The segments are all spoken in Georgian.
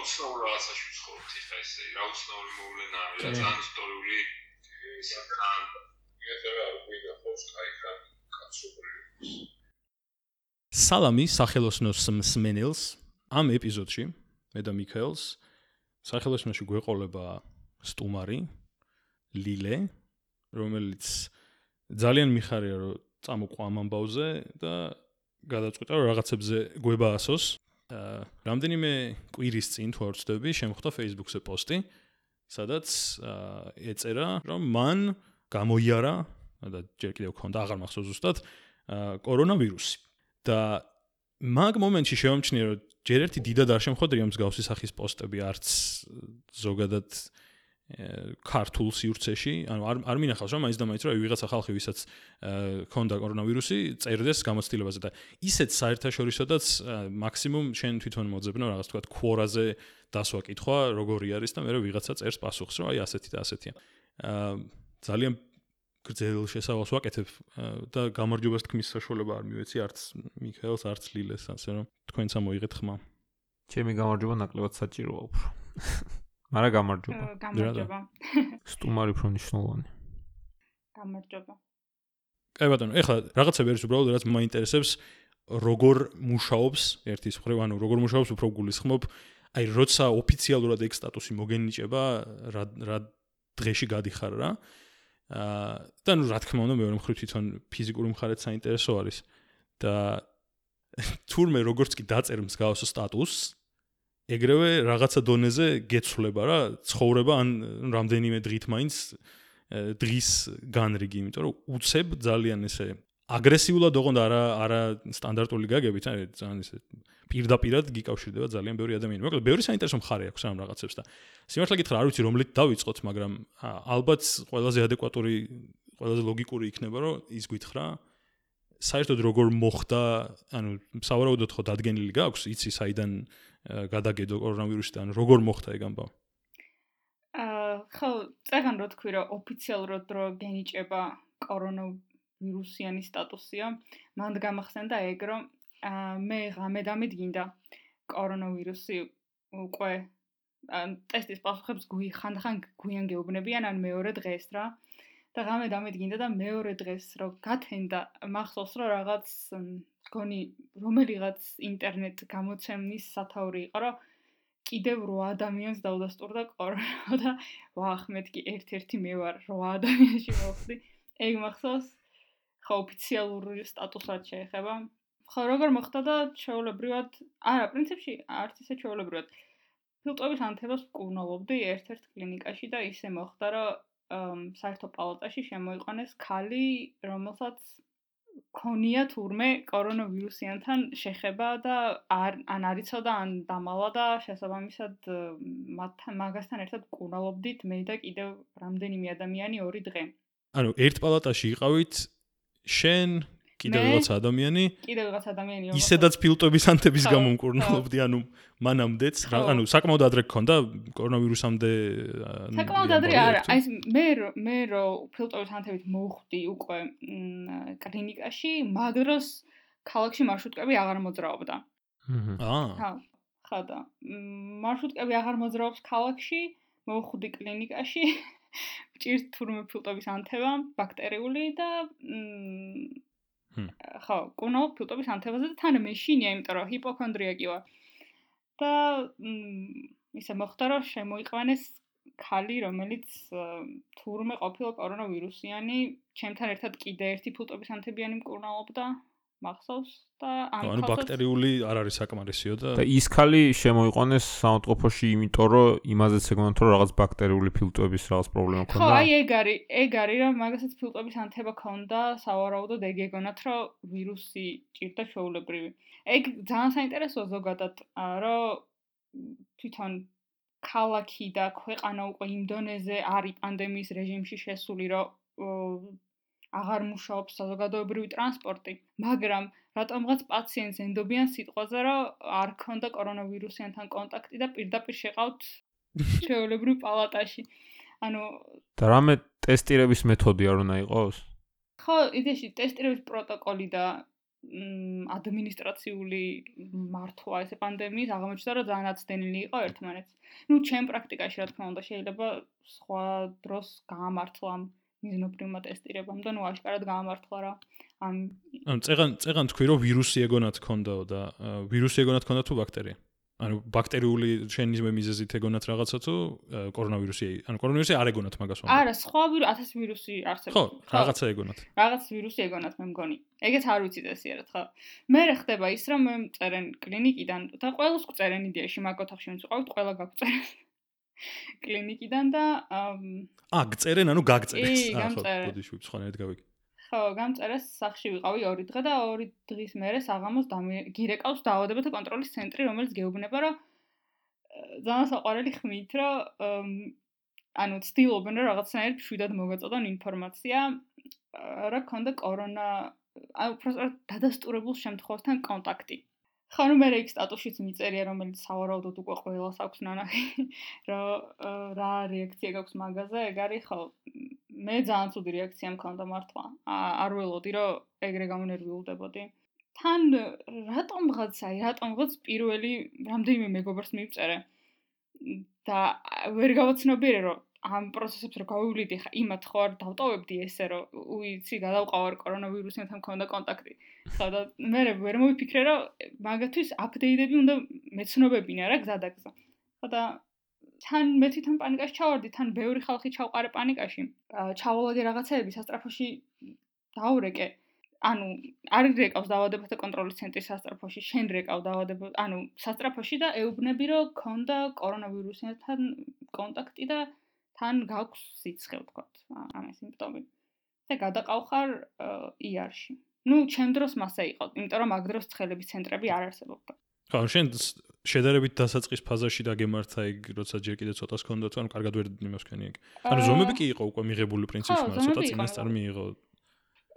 აუცნაურ რაღაცაში ვცხოვრობთ ხა ესე რა უცნაური მოვლენა არის რა ძალიან ისტორიული. ისთან ეხება არ გვიდა ხო სკაიქა კაცობრიობის. სალამი სახელოსნოს მსმენელს ამ ეპიზოდში მე და მიქაელს სახელოსნოში გვეყოლება სტუმარი ლილე რომელიც ძალიან მიხარია რომ წამოყვა ამ ამბავზე და გადაწყვიტა რომ რაღაცებზე გვებაასოს რამდენიმე კვირის წინ თუ არ ვცდები, შემხვდა Facebook-ზე პოსტი, სადაც ეწერა, რომ მან გამოიარა და ჯერ კიდევ ქონდა აღარ მახსოვს ზუსტად კორონავირუსი. და მაგ მომენტში შევამჩნია, რომ ჯერ ერთი დიდად არ შემხვედრია მსგავსი სახის პოსტები არც ზოგადად ქართულ სივრცეში, ანუ არ არ მინახავს რომ მაინც და მაინც რომ ვიღაცა ხალხი ვისაც ქონდა კორონავირუსი, წერდეს გამოცდილებაზე და ისეთ საერთაშორისოდაც მაქსიმუმ შენ თვითონ მოძებნო რაღაც თქვა ქორაზე დასვა კითხვა, როგორი არის და მე ვიღაცა წერს პასუხს, რომ აი ასეთი და ასეთია. ძალიან გრძელ შესავალს ვაკეთებ და გამარჯვებას თქმის საშუალება არ მივეცი არც მიქაელს, არც ლილეს, ასე რომ თქვენც ამოიღეთ ხმა. ჩემი გამარჯვება ნაკლებად საჭიროა უფრო. მარა გამარჯობა. გამარჯობა. სტუმარი უფრო მნიშვნელოვანი. გამარჯობა. კაი ბატონო, ეხლა რაღაცები არის უბრალოდ რაც მაინტერესებს როგორ მუშაობს ერთის მხრივ, ანუ როგორ მუშაობს უფრო გულისხმობ, აი როცა ოფიციალურად ეგ სტატუსი მოგენიჭება, რა რა დღეში გადიხარ რა. აა და ნუ რა თქმა უნდა მეორე მხრივ თვითონ ფიზიკური მხარეც საინტერესო არის და თურმე როგორც კი დაწერ მსგავს სტატუსს, ეგრევე რაღაცა დონეზე გეცვლება რა ცხოვრება ან რამდენიმე დღით მაინც დღის განრიგი, იმიტომ რომ უცებ ძალიან ესე აგრესიულად ოღონდ არა არა სტანდარტული გაგებით, აი ძალიან ესე პირდაპირად გიკავშირდება ძალიან ბევრი ადამიანი. მოკლედ, ბევრი საინტერესო მხარე აქვს ამ რაღაცებს და სიმართლე გითხრა, არ ვიცი რომლით დავიწყოთ, მაგრამ ალბათ ყველაზე ადეკვატური, ყველაზე ლოგიკური იქნება, რომ ის გითხრა საერთოდ როგორ მოხდა, ანუ სავარაუდოდ ხო დადგენილი გაქვს, იცი საიდან გადაგედო კორონავირუსიდან როგორ მოხდა ეგ ამბავი? აა ხო, წეგან რო თქვი რომ ოფიციალურად რო გენიჭება კორონავირუსიანი სტატუსია, მანდ გამახსენდა ეგ რომ აა მე ღამე დამედგინდა კორონავირუსი უკვე ტესტის პასუხებს გვიხანდახან გვიან გეუბნებიან ან მეორე დღეს რა. და ღამე დამედგინდა და მეორე დღეს რო გათენდა მახსოვს რომ რაღაც გონი რომელიღაც ინტერნეტ გამოცემის სათაური იყო რომ კიდევ 8 ადამიანს დაუდასტურდა კორონა და ვახ მეთქი ერთ-ერთი მე ვარ 8 ადამიანში მოხდი ეგ მახსოვს ხო ოფიციალური სტატუსად შეეხება. ხო როგორ მოხდა და ჩეულებრივად არა პრინციპში არც ისე ჩეულებრივად ფილტვების ანთებას ვკურნალობდი ერთ-ერთ კლინიკაში და ისე მოხდა რომ საერთო პალატაში შემოიყვანეს ქალი რომელსაც ქონია თურმე კორონავირუსიანთან შეხება და არ ან არიცოდა ან დამალა და შესაბამისად მათთან მაგასთან ერთად კურნალობდით მე და კიდევ რამდენიმე ადამიანი ორი დღე. ანუ ერთ პალატაში იყავით შენ კიდევ რაღაც ადამიანი კიდევ რაღაც ადამიანი ისედაც ფილტვების ანთების გამო მკურნალობდი ანუ მანამდეც ანუ საკმაოდ ადრე გქონდა კორონავირუსამდე საკმაოდ ადრე არა აი მე მე რო ფილტვების ანთებით მოვხვდი უკვე კლინიკაში მაგროს ქალაქში მარშრუტკები აღარ მოძრაობდა. აა ხა და მარშრუტკები აღარ მოძრაობს ქალაქში მოვხვდი კლინიკაში ჭირთ თურმე ფილტვების ანთება ბაქტერიული და ხო, კუნო ფილტვების ანთებაზე და თან მეშინია, იმიტომ რომ ჰიპოქონდრიაკი ვარ. და ისე მოხდა რომ შემოიყვანეს ქალი, რომელიც თურმე ყოფილი კორონავირუსიანი, ჩემთან ერთად კიდე ერთი ფილტვების ანთებიანი მკურნალობდა. მახსოვს და ანუ ბაქტერიული არ არის საკმარისიო და და ის ქალი შემოიყვანეს სამოწყოფოში იმიტომ რომ იმაზეც ეგონათ რომ რაღაც ბაქტერიული ფილტვების რაღაც პრობლემა ქონდა. ხო აი ეგ არის ეგ არის რომ მაგასაც ფილტვების ანთება ქონდა სავარაუდოდ ეგ ეგონათ რომ ვირუსი ჭირდა შეულებრივი ეგ ძალიან საინტერესოა ზოგადად რომ თვითონ ქალაქი და ქვეყანა უკვე იმ დონეზე არის პანდემიის რეჟიმში შესული რომ აღარ მუშაობს საზოგადოებრივი ტრანსპორტი, მაგრამ რატომღაც პაციენტს ენდობიან სიტყვაზე, რომ არ ქონდა კორონავირუსიანთან კონტაქტი და პირდაპირ შეყავთ შეოლებრივ პალატაში. ანუ და რამე ტესტირების მეთოდი არ უნდა იყოს? ხო, იდეაში ტესტირების პროტოკოლი და ადმინისტრაციული მართვა ესე პანდემიის აღმოჩნდა რომ ძალიან აცდენილი იყო ერთმანეთს. ну ჩემ პრაქტიკაში რა თქმა უნდა შეიძლება სხვა დროს გაამართლა მიზნობრივმა ტესტირებამ და ну აშკარად გაამართლა რა. ამ ანუ წეღან წეღან თქვი რომ ვირუსი ეგონათ ქონდაო და ვირუსი ეგონათ ქონდა თუ ბაქტერია ანუ ბაქტერიული შენიზმე მიზეზით ეგონათ რაღაცა თუ კორონავირუსი ანუ კორონავირუსი არ ეგონათ მაგას ვამბობ? არა სხვა ვირუსი 1000 ვირუსი არსებობს. ხო რაღაცა ეგონათ. რაღაც ვირუსი ეგონათ მე მგონი. ეგეც არ ვიცი წესიერად ხო. მე რა ხდება ის რომ მე წერენ კლინიკიდან და ყველას წერენ იდეაში მაგ ოთახში ვინც ყავთ ყველა გაგწერენ კლინიკიდან და აა გწერენ ანუ გაგწერეს. აა ხო ბოდიში სხვანაირად გავიგე ხო, გამწერეს სახში ვიყავი 2 დღე და 2 დღის მერე საღამოს გირეკავს დაავადებათა კონტროლის ცენტრი, რომელიც გეუბნება, რომ ძალიან საყვარელი ხმით, რომ ანუ ცდილობენ რომ რაღაცნაირად შვიდად მოგაწოდონ ინფორმაცია, რა ქონდა კორონა, აი უბრალოდ დადასტურებულ შემთხვევასთან კონტაქტი. ხო, ნუ მე რა იქ სტატუსშიც მიწერია, რომელიც სავარაუდოდ უკვე ყველას აქვს ნანახი, რომ რა რეაქცია გაქვს მაგაზე, ეგ არის ხო მე ძალიან ცუდი რეაქცია მქონდა მართლა. არ ველოდი რომ ეგრე გამონერვიულდებოდი. თან რატომღაც აი რატომღაც პირველი რამდენიმე მეგობარს მივწერე და ვერ გავაცნობიერე რომ ამ პროცესებს რო გავივლიდი ხა იმათ ხო არ დავტოვებდი ესე რომ უიცი გადავყავარ კორონავირუსთან მქონდა კონტაქტი. ხო და მე ვერ მოვიფიქრე რომ მაგათთვის აპდეიტები უნდა მეცნობებინა რა გზადაგზა. ხო და თან მე თვითონ პანიკაში ჩავარდი, თან ბევრი ხალხი ჩავყარე პანიკაში. ჩავალოდი რაღაცეები სასტრაფოში დაურეკე. ანუ არ რეკავს დაავადებათა კონტროლის ცენტრის სასტრაფოში, შენ რეკავ დაავადება, ანუ სასტრაფოში და ეუბნები რომ ქონდა კორონავირუსთან კონტაქტი და თან გაქვს სიცხე ვთქვათ, ამ სიმპტომი. და გადაყავხარ ER-ში. ну, ჩემ დროს მასე იყო, იმიტომ რომ მაგ დროს ცხელების ცენტრები არ არსებობდა. ხო, შენ შედარებით დასაწყის ფაზაში დაგემართა ეგ, როცა ჯერ კიდე ცოტას ქონდა თუ ანუ კარგად ვერ იმას ქენი ეგ. ანუ ზომები კი იყო უკვე მიღებული პრინციპში, მაგრამ ცოტა წინასწარ მიიღო. ხო,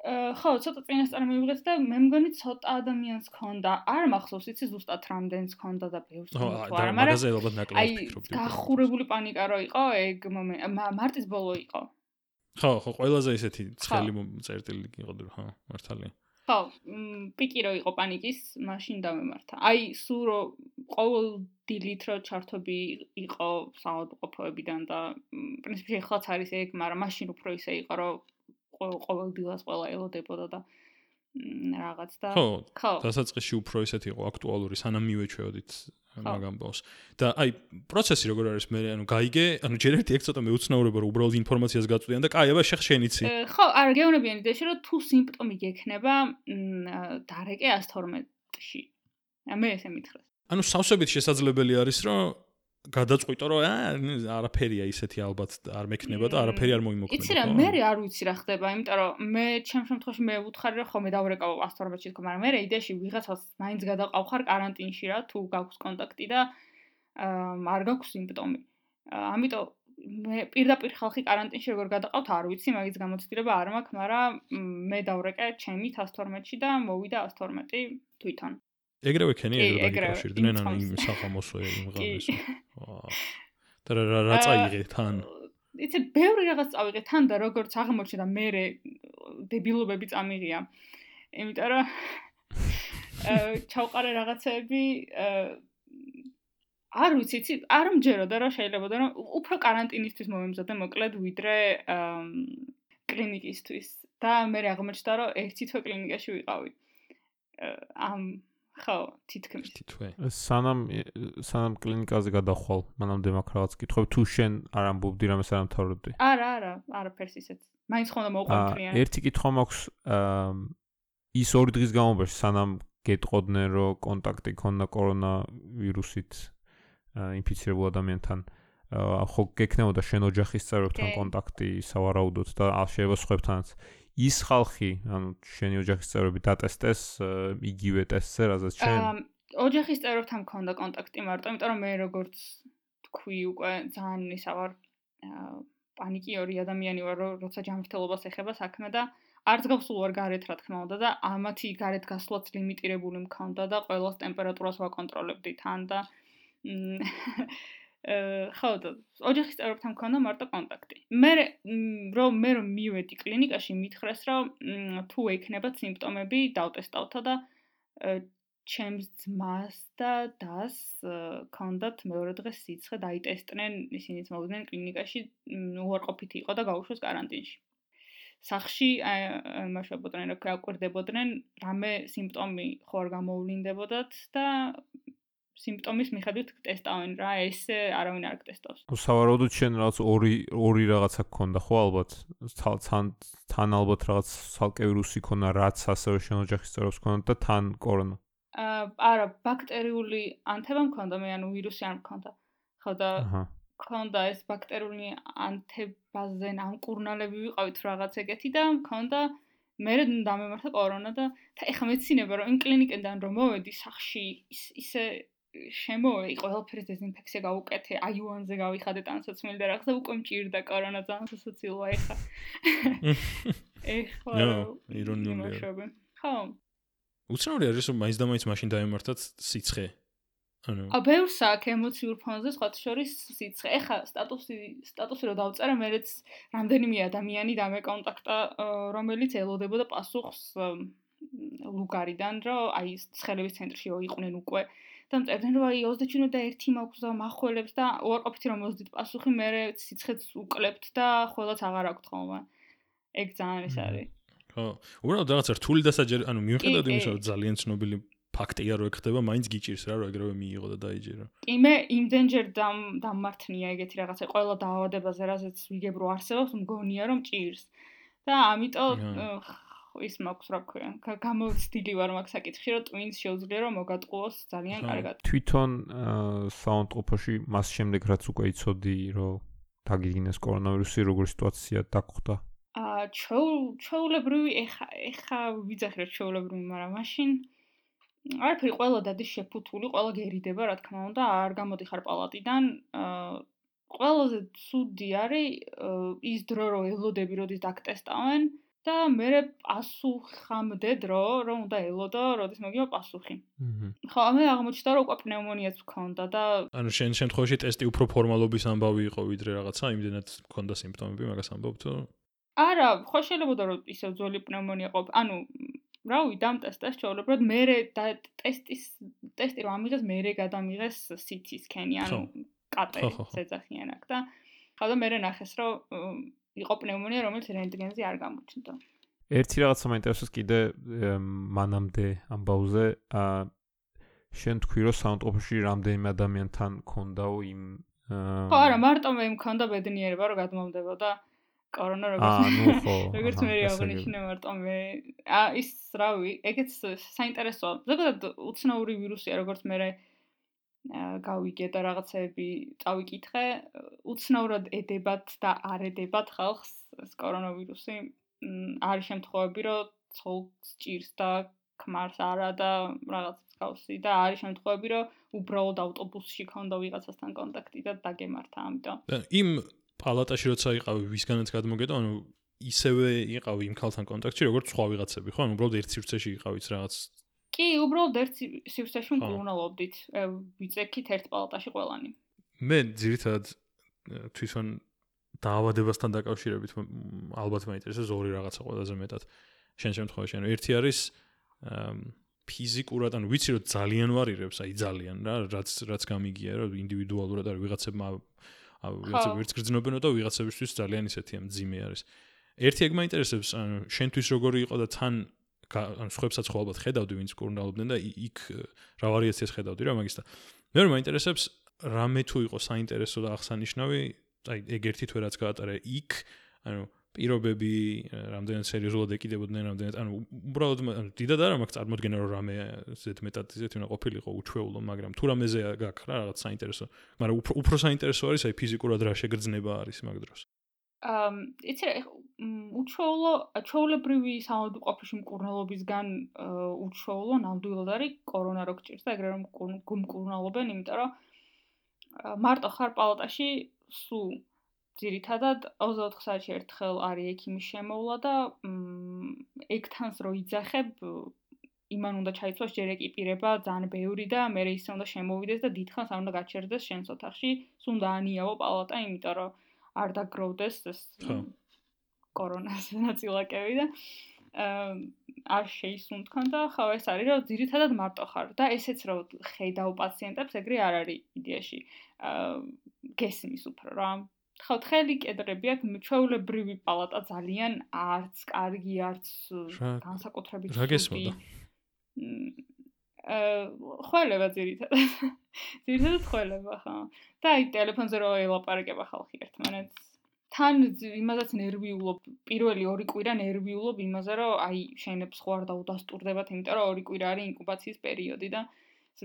ცოტა წინასწარ მიიღეთ და მე მგონი ცოტა ადამიანს ქონდა. არ მახსოვს, იცი ზუსტად რამდენს ქონდა და ბევრს ქონდა. ხო, მაგრამ მაგაზე ალბათ ნაკლები ფიქრობდი. აი, გახურებული პანიკა რო იყო, ეგ მომენტი მარტის ბოლო იყო. ხო, ხო, ყველაზე ისეთი ცხელი წერტილი იყო, ხო, მართალია. ხო, პიკი რო იყო პანიკის, მაშინ დამემართა. აი, სულ რო ყოველ დილით რო ჩართობი იყო საავადმყოფოებიდან და პრინციპში ახლაც არის ეგ, მაგრამ მაშინ უფრო ისე იყო, რომ ყოველ დილას ყველა ელოდებოდა და რაღაც და ხო, დასაწყისში უფრო ისეთი იყო აქტუალური, სანამ მივეჩვეოდით მაგ ამბავს. და აი პროცესი როგორ არის მე ანუ გაიგე, ანუ ჯერ ერთი ეგ ცოტა მეუცნაურება რომ უბრალოდ ინფორმაციას გაწვდიან და კაი, აბა შეხ შენიცი. ხო, არა გეუბნებიან იდეაში რომ თუ სიმპტომი გექნება დარეკე 112-ში. მე ესე მითხრეს. ანუ სავსებით შესაძლებელი არის რომ გადაწყვიტო რომ აა არაფერია ისეთი ალბათ არ მექნება და არაფერი არ მოიმოქმედება. იცი რა, მე არ ვიცი რა ხდება, იმიტომ რომ მე ჩემ შემთხვევაში მე ვუთხარი რომ ხოლმე დავრეკავ 112-ში თქო, მაგრამ მე იდეაში ვიღაცას მაინც გადაყავხარ каранტინში რა, თუ გაქვს კონტაქტი და აა არ გაქვს სიმპტომი. ამიტომ მე პირდაპირ ხალხი каранტინში როგორ გადაყავთ არ ვიცი, მაგის გამოცდილება არ მაქვს, მაგრამ მე დავრეკე ჩემი 112-ში და მოვიდა 112 თვითონ. ეგრევე ქენია ეგრევე დაკავშირდნენ ან იმ სახამოსო იმ ღამეს. და რა რა წაიღეთ ან იცი ბევრი რაღაც წავიღეთ თან და როგორც აღმოჩნდა მე დებილობები წამიღია. იმიტომ რომ ჩავყარე რაღაცეები არ ვიცი, იცი, არ მჯეროდა რა შეიძლებოდა რომ უფრო каранტინისთვის მომემზადე მოკლედ ვიდრე კლინიკისთვის და მე აღმოჩნდა რომ ერთი თვე კლინიკაში ვიყავი. ამ ხო, თითქმის. თითქოს. სანამ სანამ კლინიკაზე გადახვალ, მანამდე მაგ რაღაც კითხები თუ შენ არ ამბობდი რამეს არ ამთავრებდი? არა, არა, არაფერს ისეთ. მაინც ხომ მოყვანთრიან. ერთი კითხვა მაქვს აა ის ორი დღის განმავლობაში სანამ გეტყოდნენ რომ კონტაქტი ქონდა კორონავირუსით ინფიცირებულ ადამიანთან ხო გეკნეოდა შენ ოჯახის წევრებთან კონტაქტი სავარაუდოდ და შეიძლება სხვებთანაც. ის ხალხი, ანუ შენი ოჯახის წევრები დატესტეს იგივე ტესტზე, რასაც შენ? ოჯახის წევრებთან მქონდა კონტაქტი მარტო, იმიტომ რომ მე როგორც თქვი უკვე ძალიან ისა ვარ პანიკიორი ადამიანი ვარ, როცა ჯანმრთელობას ეხება საქმე და არც გავსულ ვარ გარეთ რა თქმა უნდა და ამათი გარეთ გასვლაც ლიმიტირებული მქონდა და ყოველს ტემპერატურას ვაკონტროლებდი თან და ხოდა ოჯახის წევრებთან მქონდა მარტო კონტაქტი. მე რომ მე რომ მივედი კლინიკაში, მითხრეს რომ თუ ექნება სიმპტომები, დავტესტავთა და ჩემს ძმას და დას ქონდათ მეორე დღეს სიცხე დაიტესტნენ, ისინიც მოვიდნენ კლინიკაში, უარყოფითი იყო და გაუშვეს каранტინში. სახში მაშობოდნენ, რა კვირდებოდნენ, რამე სიმპტომი ხო არ გამოუვლინდებოდათ და სიმპტომის მიხედვით ტესტავენ რა ეს არავინ არ ტესტავს. ნუ სავარაუდოდ შენ რაღაც ორი ორი რაღაცა გქონდა ხო ალბათ თან თან ალბათ რაღაც სალკე ვირუსი ქონა რაც ასევე შენ ოჯახის წევრებს ქონდა და თან კორონა. აა არა ბაქტერიული ანთება მქონდა მე ანუ ვირუსი არ მქონდა. ხო და მქონდა ეს ბაქტერიული ანთებაზე ნამკურნალები ვიყავით რაღაც ეგეთი და მქონდა მე დამემართა კორონა და ეხა მეცინება რომ იმ კლინიკიდან რომ მოვედი სახში ისე შემოვე ყველაფერს დეზინფექცია გაუკეთე, აიუანზე გავიხადე ტანსაცმელი და რაღაცა უკვე მჭირდა კორონა ძალიან სასაცილოა ეხა. ნო, ირონიული. ხო. უცნაური არის რომ მაინც და მაინც მაშინ დაემართათ სიცხე. ანუ ა ბევრს აქვს ემოციურ ფონზე სხვა შორის სიცხე. ეხა სტატუსი სტატუსი რო დავწერე, მეც რამდენიმე ადამიანი დამეკონტაქტა, რომელიც ელოდებოდა პასუხს ლუგარიდან, რომ აი ცხელების ცენტრში იყვნენ უკვე და მწერდნენ რომ აი 21 მაქვს და מחველებს და უარყოფითი რომ მოსდით პასუხი მე სიცხეც უკლებთ და ხოლაც აღარ აქვთ ხოლმე ეგ ძალიან ის არის. ხო უბრალოდ რაღაც რთული დასაჯერ ანუ მიუხედავად იმისა რომ ძალიან ცნობილი ფაქტია რომ ეხდება მაინც გიჭირს რა რომ ეგრევე მიიღო და დაიჯერო კი მე იმდენჯერ დამმართნია ეგეთი რაღაცა ყველა დაავადებაზე რაზეც ვიგებ რომ არსებობს მგონია რომ ჭირს. და ამიტომ ის მაქვს რა ქვია გამოცდილი ვარ მაგ საკითხში რომ ტვინს შეუძლია რომ მოგატყუოს ძალიან კარგად. თვითონ საუნდტროპოში მას შემდეგ რაც უკვე იცოდი რომ დაგიგინეს კორონავირუსი როგორი სიტუაცია დაგხვდა? ა ჩოულებრივი ეხა ეხა ვიძახი რა ჩოულებრივი მაგრამ მაშინ არაფერი ყველა დადის შეფუთული ყველა გერიდება რა თქმა უნდა არ გამოდიხარ პალატიდან. ყველაზე ცუდი არის ის დრო რომ ელოდები როდის დაგტესტავენ და მე პასუხამდე დრო რომ უნდა ელოდო, როდის მოგივა პასუხი. აჰა. ხო, მე აღმოჩნდა რომ უკვე პნევმონიაც მქონდა და ანუ შენ შემთხვევაში ტესტი უფრო ფორმალობის ამბავი იყო ვიდრე რაღაცა, იმდენად მქონდა სიმპტომები, მაგას ამბობ თუ? არა, ხო შეიძლება რომ ისე ძველი პნევმონია ყოფ. ანუ რავი, დამტესტეს ჩაოლებრად მე და ტესტის ტესტი რომ ამიღეს მე გადამიღეს CT scan-ი, ანუ კატე ზეძახიან აქ და ხო და მე ნახეს რომ იყო პნევმონია, რომელიც რენტგენზე არ გამოჩნდა. ერთი რაღაცა მაინტერესებს კიდე მანამდე ამბავზე, ა შენ თქვი რომ საუნდტროპში რამდენიმე ადამიანთან ქონდაო იმ ხო არა, მარტო მე მქონდა ბედნიერება რომ გადმომდებოდა კორონა როგორც აა ნუ ხო როგორც მე აღნიშნე მარტო მე ა ის რავი ეგეც საინტერესოა ზოგადად უცნაური ვირუსია როგორც მე გავიგე და რაღაცები წავიკითხე, უცნაურად ედებათ და არ ედებათ ხალხს ეს კორონავირუსი. არის შემთხვევები, რომ ცოლს ჭირს და ქმარს არა და რაღაც მსგავსი და არის შემთხვევები, რომ უბრალოდ ავტობუსში ქონდა ვიღაცასთან კონტაქტი და დაგემართა, ამიტომ. იმ პალატაში როცა იყავი, ვისგანაც გადმოგედა, ანუ ისევე იყავი იმ ქალთან კონტაქტში, როგორც სხვა ვიღაცები, ხო? ანუ უბრალოდ ერთ სივრცეში იყავით რაღაც კი, უბრალოდ ერთ სივრცეში მკურნალობდით. ვიწექით ერთ პალატაში ყველანი. მე ძირითადად თვითონ დაავადებასთან დაკავშირებით ალბათ მაინტერესებს ორი რაღაცა ყველაზე მეტად. შენ შემთხვევაში, ანუ ერთი არის ფიზიკურად, ანუ ვიცი რომ ძალიან ვარირებს, აი ძალიან რა, რაც რაც გამიგია რა, ინდივიდუალურად არის ვიღაცებმა ვიღაცები ვერც გრძნობენო და ვიღაცებისთვის ძალიან ისეთი ამ ძიმე არის. ერთი ეგ მაინტერესებს, ანუ შენთვის როგორი იყო და თან ან სხვებსაც ხო ალბათ ხედავდი ვინც კურნალობდნენ და იქ რა ვარიაციას ხედავდი რა მაგის და მე რომ მაინტერესებს რამე თუ იყო საინტერესო და აღსანიშნავი აი ეგ ერთი თვე რაც გაატარა იქ ანუ პირობები რამდენად სერიოზულად ეკიდებოდნენ რამდენად ანუ უბრალოდ დიდად არა მაგ წარმოდგენა რომ რამე ზეთ მეტად ზეთ უნდა ყოფილიყო უჩვეულო მაგრამ თუ რამეზე გაქვს რა რაღაც საინტერესო მაგრამ უფრო უფრო საინტერესო არის აი ფიზიკურად რა შეგრძნება არის მაგ დროს? ამ იცი რა უჩვეულო ჩაოლებრივი საავადმყოფოში მკურნალობისგან უჩვეულო ნამდვილად არის კორონა რო გჭირს და ეგრე რომ გუმკურნალობენ იმიტომ რომ მარტო ხარ პალატაში სულ ძირითადად 24 საათში ერთხელ არის ექიმის შემოვლა და ეგ თანს რო იძახებ იმან უნდა ჩაიცვას ჯერ ეკიპირება ძალიან ბევრი და მე ისე უნდა შემოვიდეს და დიდხანს არ უნდა გაჩერდეს შენს ოთახში, სუნდა ანიავო პალატა, იმიტომ რომ არ დაგროვდეს ეს კორონას ნაწილაკები და არ შეისუნთქან და ხო ეს არის რომ ძირითადად მარტო ხარ და ესეც რომ ხედავ პაციენტებს ეგრე არ არის იდეაში გესმის უფრო რა. ხო თხელი კედრები აქვს ჩვეულებრივი პალატა ძალიან არც კარგი არც განსაკუთრებით რა გესმოდა? აა ხოლება ძირითადად. ძირითადად ხოლება ხო და აი ტელეფონზე რო ელაპარაკება ხალხი ერთმანეთს თან იმასაც ნერვიულობ პირველი ორი კვირა ნერვიულობ იმაზე რომ აი შენებს ხო არ დაუდასტურდებათ იმიტომ რომ ორი კვირა არის ინკუბაციის პერიოდი და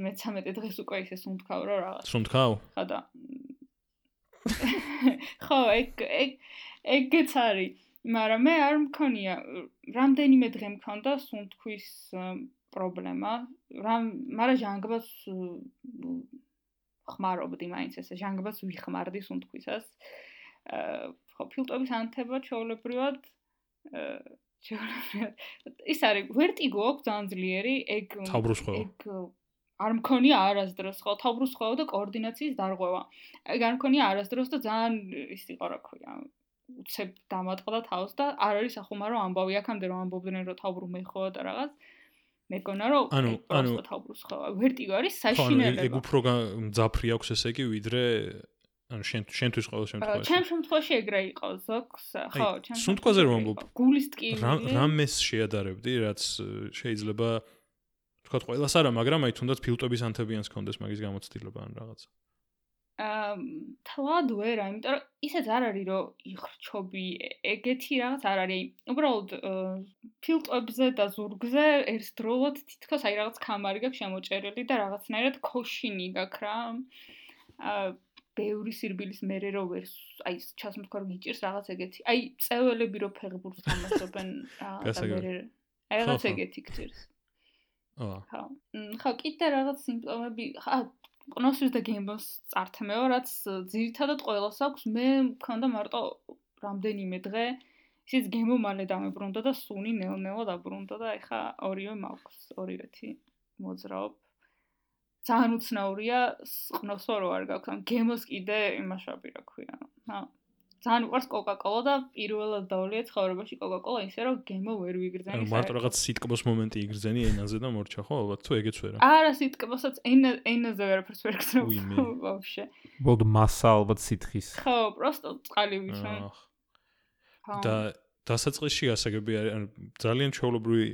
მე-13 დღეს უკვე ისე სუნთქავ რა რაღაც სუნთქავ ხო და ხო, ეგ ეგ ეგეც არის. მაგრამ მე არ მქონია რამდენიმე დღე მქონდა სუნთქვის პრობლემა. რამ მაგრამ ჟანგბას ხმარობდი მაინც ესე ჟანგბას ვიხმარდი სუნთქვისას. აა ხო, ფილტვების ანთება ჩაოლებრივად ჩაოლებრივად ის არის ვერტიგო აქვს ძალიან ძლიერი ეგ ეგ არ მქონია არასდროს ხო თავბრუს ხვევა და კოორდინაციის დარღვევა. ეგ არ მქონია არასდროს და ძალიან ის იყო რა ქვია. უცებ დამატყდა თავს და არ არის ახუმარო ამბავი აქამდე რომ ამბობდნენ რომ თავბრუ მეხოა და რაღაც. მეკონა რომ ანუ ანუ თავბრუს ხვევა. ვერტიგო არის საშინელება. ეგ უფრო მძაფრი აქვს ესე იგი ვიდრე ანუ შენ შენთვის ყოველ შემთხვევაში. ჩემ შემთხვევაში ეგრე იყო ზოგს, ხო, ჩემ. სუნთქვაზე რომ ამბობ. გულის ტკივილი. რა რამეს შეადარებდი, რაც შეიძლება თქვა ყველას არა, მაგრამ აი თუნდაც ფილტვების ანთებიანს კონდეს მაგის გამოცდილება ან რაღაც. აა თლად ვერა, იმიტომ რომ ისეც არ არის რომ იხრჩობი ეგეთი რაღაც არ არის. უბრალოდ ფილტვებზე და ზურგზე ერთდროულად თითქოს აი რაღაც კამარი გაქვს შემოჭერილი და რაღაცნაირად ქოშინი გაქვს რა. აა ბევრი სირბილის მერე რო ვერ აი ჩასმთქვა რომ გიჭირს რაღაც ეგეთი. აი წეველები რო ფეხბურთს თამაშობენ და მერე აი რაღაც ეგეთი გჭირს. ხო. ხო, კიდე რაღაც სიმპტომები, ხა, ყნოსვის და გემბოს წართმევა, რაც ძირითადად ყოველას აქვს, მე მქონდა მარტო რამდენიმე დღე, ისიც გემო მალე დამებრუნდა და სუნი ნელ-ნელა დაბრუნდა და ეხა ორივე მაქვს, ორივეთი მოძრაობ. ძალიან უცნაურია ყნოსვა რო არ გაქვს, გემოს კიდე იმაშავი რა ქვია. ძალიან უყვარს კოკაკოლა და პირველად დავლია ცხოვრებაში კოკაკოლა ისე რომ გემო ვერ ვიგრძენი. ანუ მარტო რაღაც სიტკბოს მომენტი იგრძენი ენაზე და მორჩა ხო ალბათ თუ ეგეც ვერა. არა სიტკბოსაც ენა ენაზე ვერაფერს ვერ გრძნობ. ვაფშე. ბოლდ მასა ალბათ სითხის. ხო, პროსტო წყალი ვიშენ. და დასაწყისში ასაგები არის ძალიან ჩაოლობრივი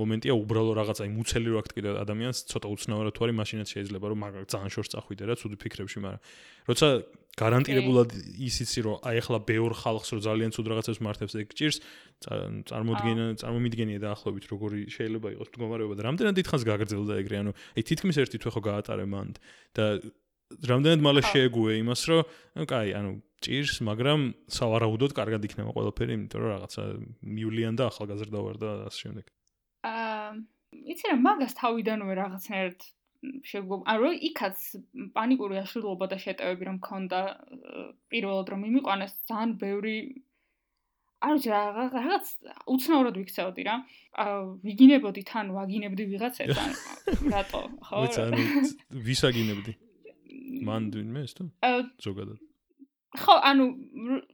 მომენტია უბრალო რაღაც აი მუცელი რო აქ კიდე ადამიანს ცოტა უცნაურად თუ არის მაშინაც შეიძლება რომ მაგ ძალიან შორს წახვიდე რა ცუდი ფიქრებში მაგრამ როცა გარანტირებულად ისიცი რომ აი ახლა ბევრ ხალხს რო ძალიან ცუდ რაღაცებს მართებს ეგ ჭირს წარმოდგენა წარმომიდგენია დაახლოებით როგორი შეიძლება იყოს მდგომარეობა. და რამდენად დიდხანს გაგრძელდა ეგრე ანუ აი თითქმის ერთი თვე ხო გაატარე მან და რამდენად მალე შეეგუე იმას რომ ანუ კაი ანუ ჭირს მაგრამ სავარაუდოდ კარგად იქნება ყველაფერი იმიტომ რომ რაღაცა მივლიან და ახალგაზრდა ვარ და ასე შემდეგ. აა იცი რა მაგას თავიდანვე რაღაცნაირად შეგვ ანუ იქაც პანიკური აშლილობა და შეტევები რომ მქონდა პირველად რომ მიმიყვანეს ძალიან ბევრი არ ვიცი რაღაც უცნაურად ვიქცეოდი რა. ვიგინებოდი თან ვაგინებდი ვიღაცებს ან რატო ხო? ვიცი ანუ ვისაგინებდი. მან ვინმე ეს თუ? ზოგადად ხო, ანუ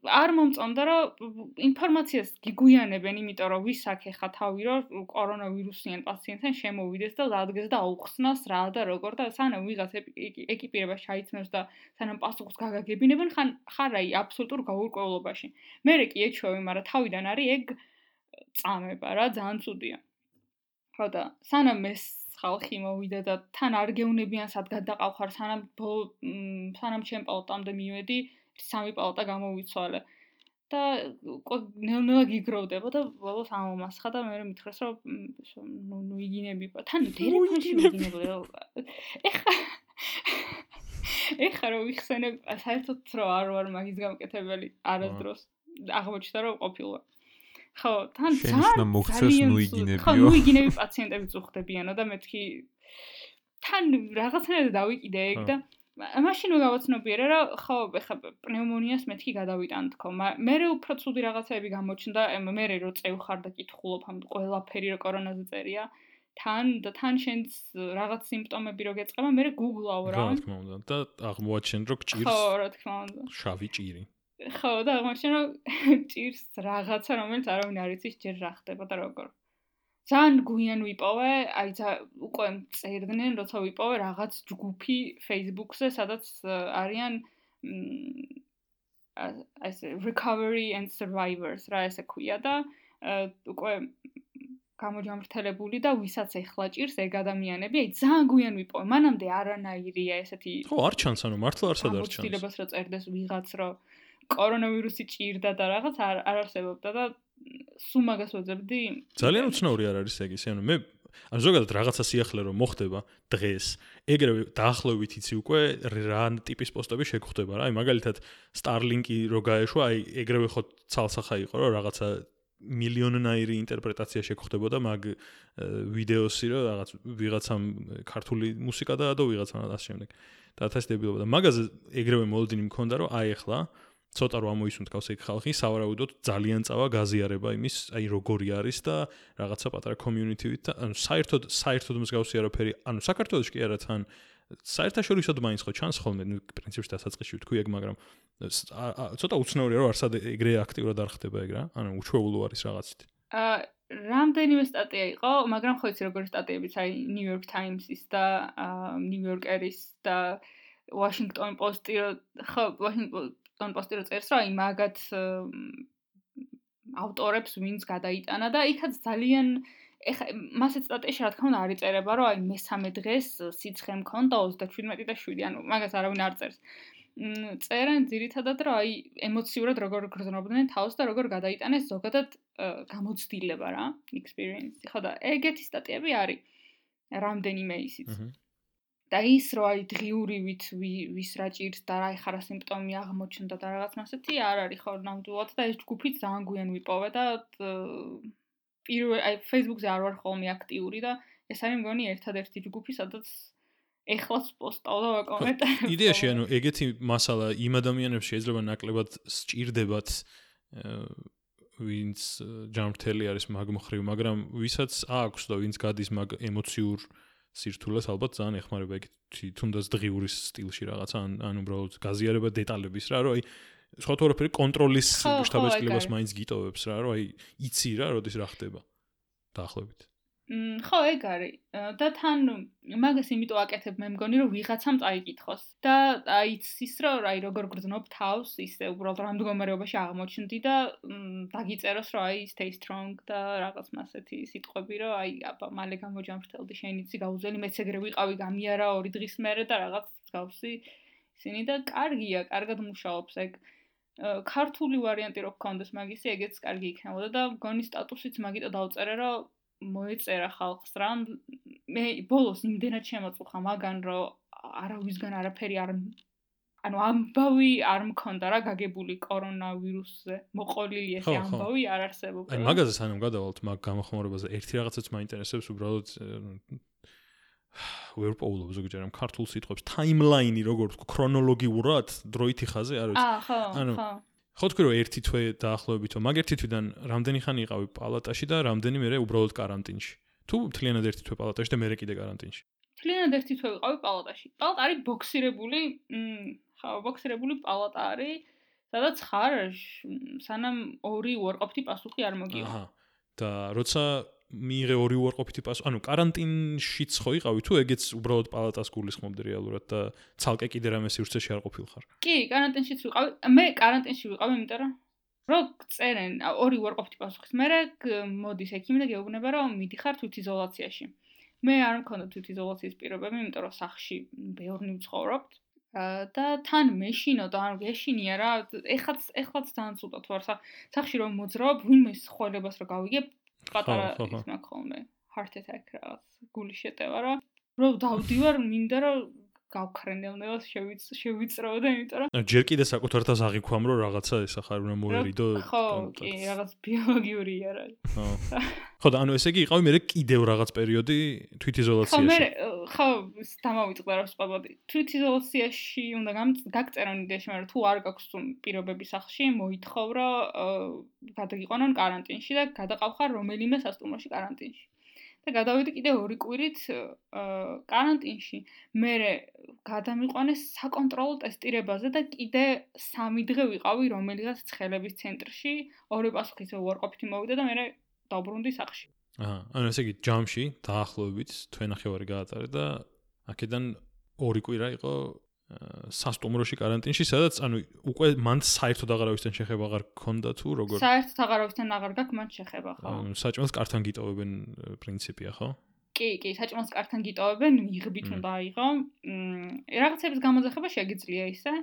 არ მომწონდა რომ ინფორმაციას გიგუიანებენ, იმიტომ რომ ვის აქ ეხა თავი რომ კორონავირუსიან პაციენტთან შემოვიდეს და დადგეს და აუხსნას რა და როგორ და სანამ ვიღაც ეკიპირება შეიცნოს და სანამ პასუხს გაგაგებინებენ, ხან ხარ აი აბსოლუტურ გაურკვევლობაში. მე კი ეჩვევი, მაგრამ თავიდან არის ეგ წამება რა, ძალიან ცუდია. ხო და სანამ ეს ხალხი მოვიდა და თან არ გეუნებიან სად გადაყავ ხარ სანამ სანამ ჩემ პალატამდე მივედი სამი პალატა გამოვიცვალე. და ნელ-ნელა გიგროვდება და ბოლოს ამომასხა და მე მითხრეს რომ ნუ ნუ იგინები თან ტელეფონში მიგინებოდა ეხა ეხა რომ ვიხსენებ საერთოდ რომ არ ვარ მაგის გამკეთებელი არასდროს აღმოჩნდა რომ ყოფილა. ხო თან ძალიან ნუ იგინებიო. ხო ნუ იგინები პაციენტები წუხდებიანო და მეთქი თან რაღაცნაირად დავიკიდე ეგ და მაშინ რო გავაცნობიერე რა ხო ეხა პნევმონიას მეთქი გადავიტან თქო მე უფრო ცუდი რაღაცები გამოჩნდა მე რო წევხარ და კითხულობ ამ ყველაფერი რო კორონაზე წერია თან და თან შენც რაღაც სიმპტომები რო გეწყება, მე გუგლავ რა. რა თქმა უნდა და აღმოაჩენ რომ ჭირს. ხო, რა თქმა უნდა. შავი ჭირი. ხო, და აღმოაჩენ რომ ჭირს რაღაცა, რომელიც არავინ არ იცის ჯერ რა ხდება და როგორ. ძალიან გვიან ვიპოვე, აი ცა უკვე წერდნენ, როცა ვიპოვე რაღაც ჯგუფი Facebook-ზე, სადაც არიან აი ეს recovery and survivors რა ესე ქვია და უკვე გამოჯამრთელებული და ვისაც ეხლა ჭირს ეგ ადამიანები, აი ძალიან გვიან ვიპოვე. მანამდე არანაირია ესეთი ხო, არ ჩანს, ანუ მართლა არსად არ ჩანს. ამბობს რომ წერდეს ვიღაც რომ კორონავირუსი ჭირდა და რაღაც არ არ არსებობდა და სულ მაგას ვეძებდი. ძალიან უცნაური არ არის ეგ ისე, ანუ მე ან ზოგადად რაღაცა სიახლე რომ მოხდება დღეს, ეგრევე დაახლოებით იცი უკვე რა ტიპის პოსტები შეგხვდება რა. აი მაგალითად Starlink-ი რო გაეშვა, აი ეგრევე ხო ცალსახა იყო რომ რაღაცა მილიონნაირი ინტერპრეტაცია შეგხვდებოდა მაგ ვიდეოსი რომ რაღაც ვიღაცამ ქართული მუსიკა დაადო ვიღაცამ და ასე შემდეგ. და თესდებოდა და მაგაზე ეგრევე მოლოდინი მქონდა რომ აი ახლა ცოტა რომ ამოისუნთქავს ეგ ხალხი, სავარაუდოდ ძალიან წავა გაზიარება იმის, აი როგორი არის და რაღაცა პატარა community-ვით და ანუ საერთოდ საერთოდ მსგავსი არაფერი, ანუ საქართველოს კი არა თან საერთაშორისოდ მაინც ხო ჩანს ხოლმე, ნუ პრინციპში დასაწყისში ვთქვი ეგ, მაგრამ ცოტა უცნაურია რომ არსად ეგრე აქტიურად არ ხდება ეგ რა, ანუ უჩვეულო არის რაღაცით. აა რამდენიმე სტატია იყო, მაგრამ ხო იცი როგორი სტატიებიც აი New York Times-ის და New Yorker-ის და Washington Post-ი ხო Washington Post-ი რო წერს რა, აი მაგათ ავტორებს ვინც გადაიტანა და იქაც ძალიან ეხა მასეთ სტატიაში რა თქმა უნდა არ იწერება, რომ აი მესამე დღეს სიცხე მქონდა 37 და 7, ანუ მაგას არავინ არ წერს. წერენ ძირითადად რომ აი ემოციურად როგორ გრძნობდნენ თავს და როგორ გადაიტანეს ზოგადად გამოცდილება რა, experience. ხო და ეგეთი სტატიები არის. რამდენიმე ისიც. და ის რო აი დღიურივით ვის რა ჭირს და რა ეხარა სიმპტომი აღმოჩნდა და რაღაც მასეთი არ არის ხო ნამდვილად და ეს ჯგუფი ძალიან გვიან ვიპოვე და პირველ აი Facebook-ზე არ ვარ ხოლმე აქტიური და ეს არის მგონი ერთადერთი ჯგუფი, სადაც ეხლაც პოსტავ და ვაკომენტარ. იდეაში ანუ ეგეთი მასალა იმ ადამიანებს შეიძლება ნაკლებად სჭირდებათ ვინც ჯამრთელი არის მაგ მხრივ, მაგრამ ვისაც აქვს და ვინც გადის მაგ ემოციურ სირთულეს ალბათ ძალიან ეხმარება ეგ თუნდაც დღიურის სტილში რაღაცა ან ან უბრალოდ გაზიარება დეტალების რა, რომ აი სხვა თუ არაფერი კონტროლის შტაბეჭდილებას მაინც გიტოვებს რა, რომ აი იცი რა, როდის რა ხდება. დაახლოებით. მ ხო, ეგ არის. და თან მაგას იმიტომ აკეთებ მე მგონი, რომ ვიღაცამ წაიკითხოს. და აი იცის რომ აი როგორ გრძნობ თავს, ისე უბრალოდ რამ მდგომარეობაში აღმოჩნდი და დაგიწეროს რომ აი stay strong და რაღაც მასეთი სიტყვები, რომ აი აბა მალე გამოჯამრთელდი შენ იცი გაუზელი მეც ეგრე ვიყავი გამიარა ორი დღის მერე და რაღაც გავსი ისინი და კარგია, კარგად მუშაობს ეგ. ქართული ვარიანტი რო გქონდეს მაგისი, ეგეც კარგი იქნებოდა და გონი სტატუსიც მაგიტო დავწერე, რომ მოეწერა ხალხს რა. მე ბოლოს იმდენად შემოწუხა მაგან, რომ არავისგან არაფერი არ ანუ ამბავი არ მქონდა რა გაგებული კორონავირუსზე. მოყოლილი ეს ამბავი არ არსებობდა. აი მაგაზე სანამ გადავალთ მაგ გამოხმარებაზე ერთი რაღაცაც მაინტერესებს უბრალოდ ვერ პოულობ ზოგჯერ ამ ქართულ სიტყვებს ტაიმლაინი როგორ ქრონოლოგიურად დროითი ხაზე არ ვიცი აა ხო თქვი რომ ერთი თვე დაახლოებითო, მაგ ერთი თვიდან რამდენი ხანი იყავი პალატაში და რამდენი მერე უბრალოდ каранტინში. თუ მთლიანად ერთი თვე პალატაში და მერე კიდე каранტინში. მთლიანად ერთი თვე ვიყავი პალატაში. პალატა არის ბოქსირებული, მ, ხა, ბოქსირებული პალატა არის, სადაც ხარ სანამ ორი უარყოფითი პასუხი არ მოგივა. აჰა. და როცა მიიღე ორი უარყოფითი პასუხი. ანუ каранტინშიც ხო იყავი თუ ეგეც უბრალოდ პალატას გულისხმობდი რეალურად და ცალკე კიდე რამე სივრცეში არ ყოფილხარ. კი, каранტინშიც ვიყავი. მე каранტინში ვიყავი, იმიტომ რომ რომ წერენ ორი უარყოფითი პასუხის მერე მოდის ექიმი და გეუბნება რომ მიდიხარ თვითიზოლაციაში. მე არ მქონდა თვითიზოლაციის პირობები, იმიტომ რომ სახში ბევრი ვცხოვრობთ. და თან მეშინო და ანუ გეშინია რა ეხლაც ეხლაც დაანცუტა თუ არ სახში რომ მოძრაობ ვინმე ხვალებას რომ გავიგებ პატარა ის მაქვს ხოლმე. Heart attack რაღაც გული შეტევა რა რომ დავდივარ მინდა რომ გავქრენელნელად შევიწროვდა, იმიტომ რომ ჯერ კიდე საკუთართას აღიქვამ, რომ რაღაცა ეს ახარ უნდა მოერიდო. ხო, კი, რაღაც ბიოლოგიურია რა. ხო. ხო და ანუ ესე იგი იყავი მე კიდევ რაღაც პერიოდი თვითიზოლაციაში. ხო, მე ხო დამავიწყდა რა სპაბლატი. თვითიზოლაციაში უნდა გაგწერონ იდეაში, მაგრამ თუ არ გაქვს პირობები სახში, მოითხოვ რომ გადაგიყვანონ კარანტინში და გადაყავხარ რომელიმე სასტუმროში კარანტინში. და გადავიდი კიდე ორი კვირით კარანტინში. მე გადამიყვანეს საკონტროლო ტესტირებაზე და კიდე 3 დღე ვიყავი რომელიღაც ცხელების ცენტრში. ორი პასუხი ისე უარყოფითი მოვიდა და მე დაბრუნდი სახში. აჰა, ანუ ესე იგი ჯამში დაახლოებით თვენახევარი გაატარე და აქედან ორი კვირა იყო სასტუმროში каранტინში, სადაც ანუ უკვე მან საერთოდ აღარავისთან შეხება აღარ გქონდა თუ როგორ საერთოდ აღარავისთან აღარ გაქვს მან შეხება ხო? ანუ საჭმელს კართან გიტოვებენ პრინციპია ხო? კი, კი, საჭმელს კართან გიტოვებენ, იღბით უნდა აიღო. მ რაღაცების გამოძახება შეგიძლია ისე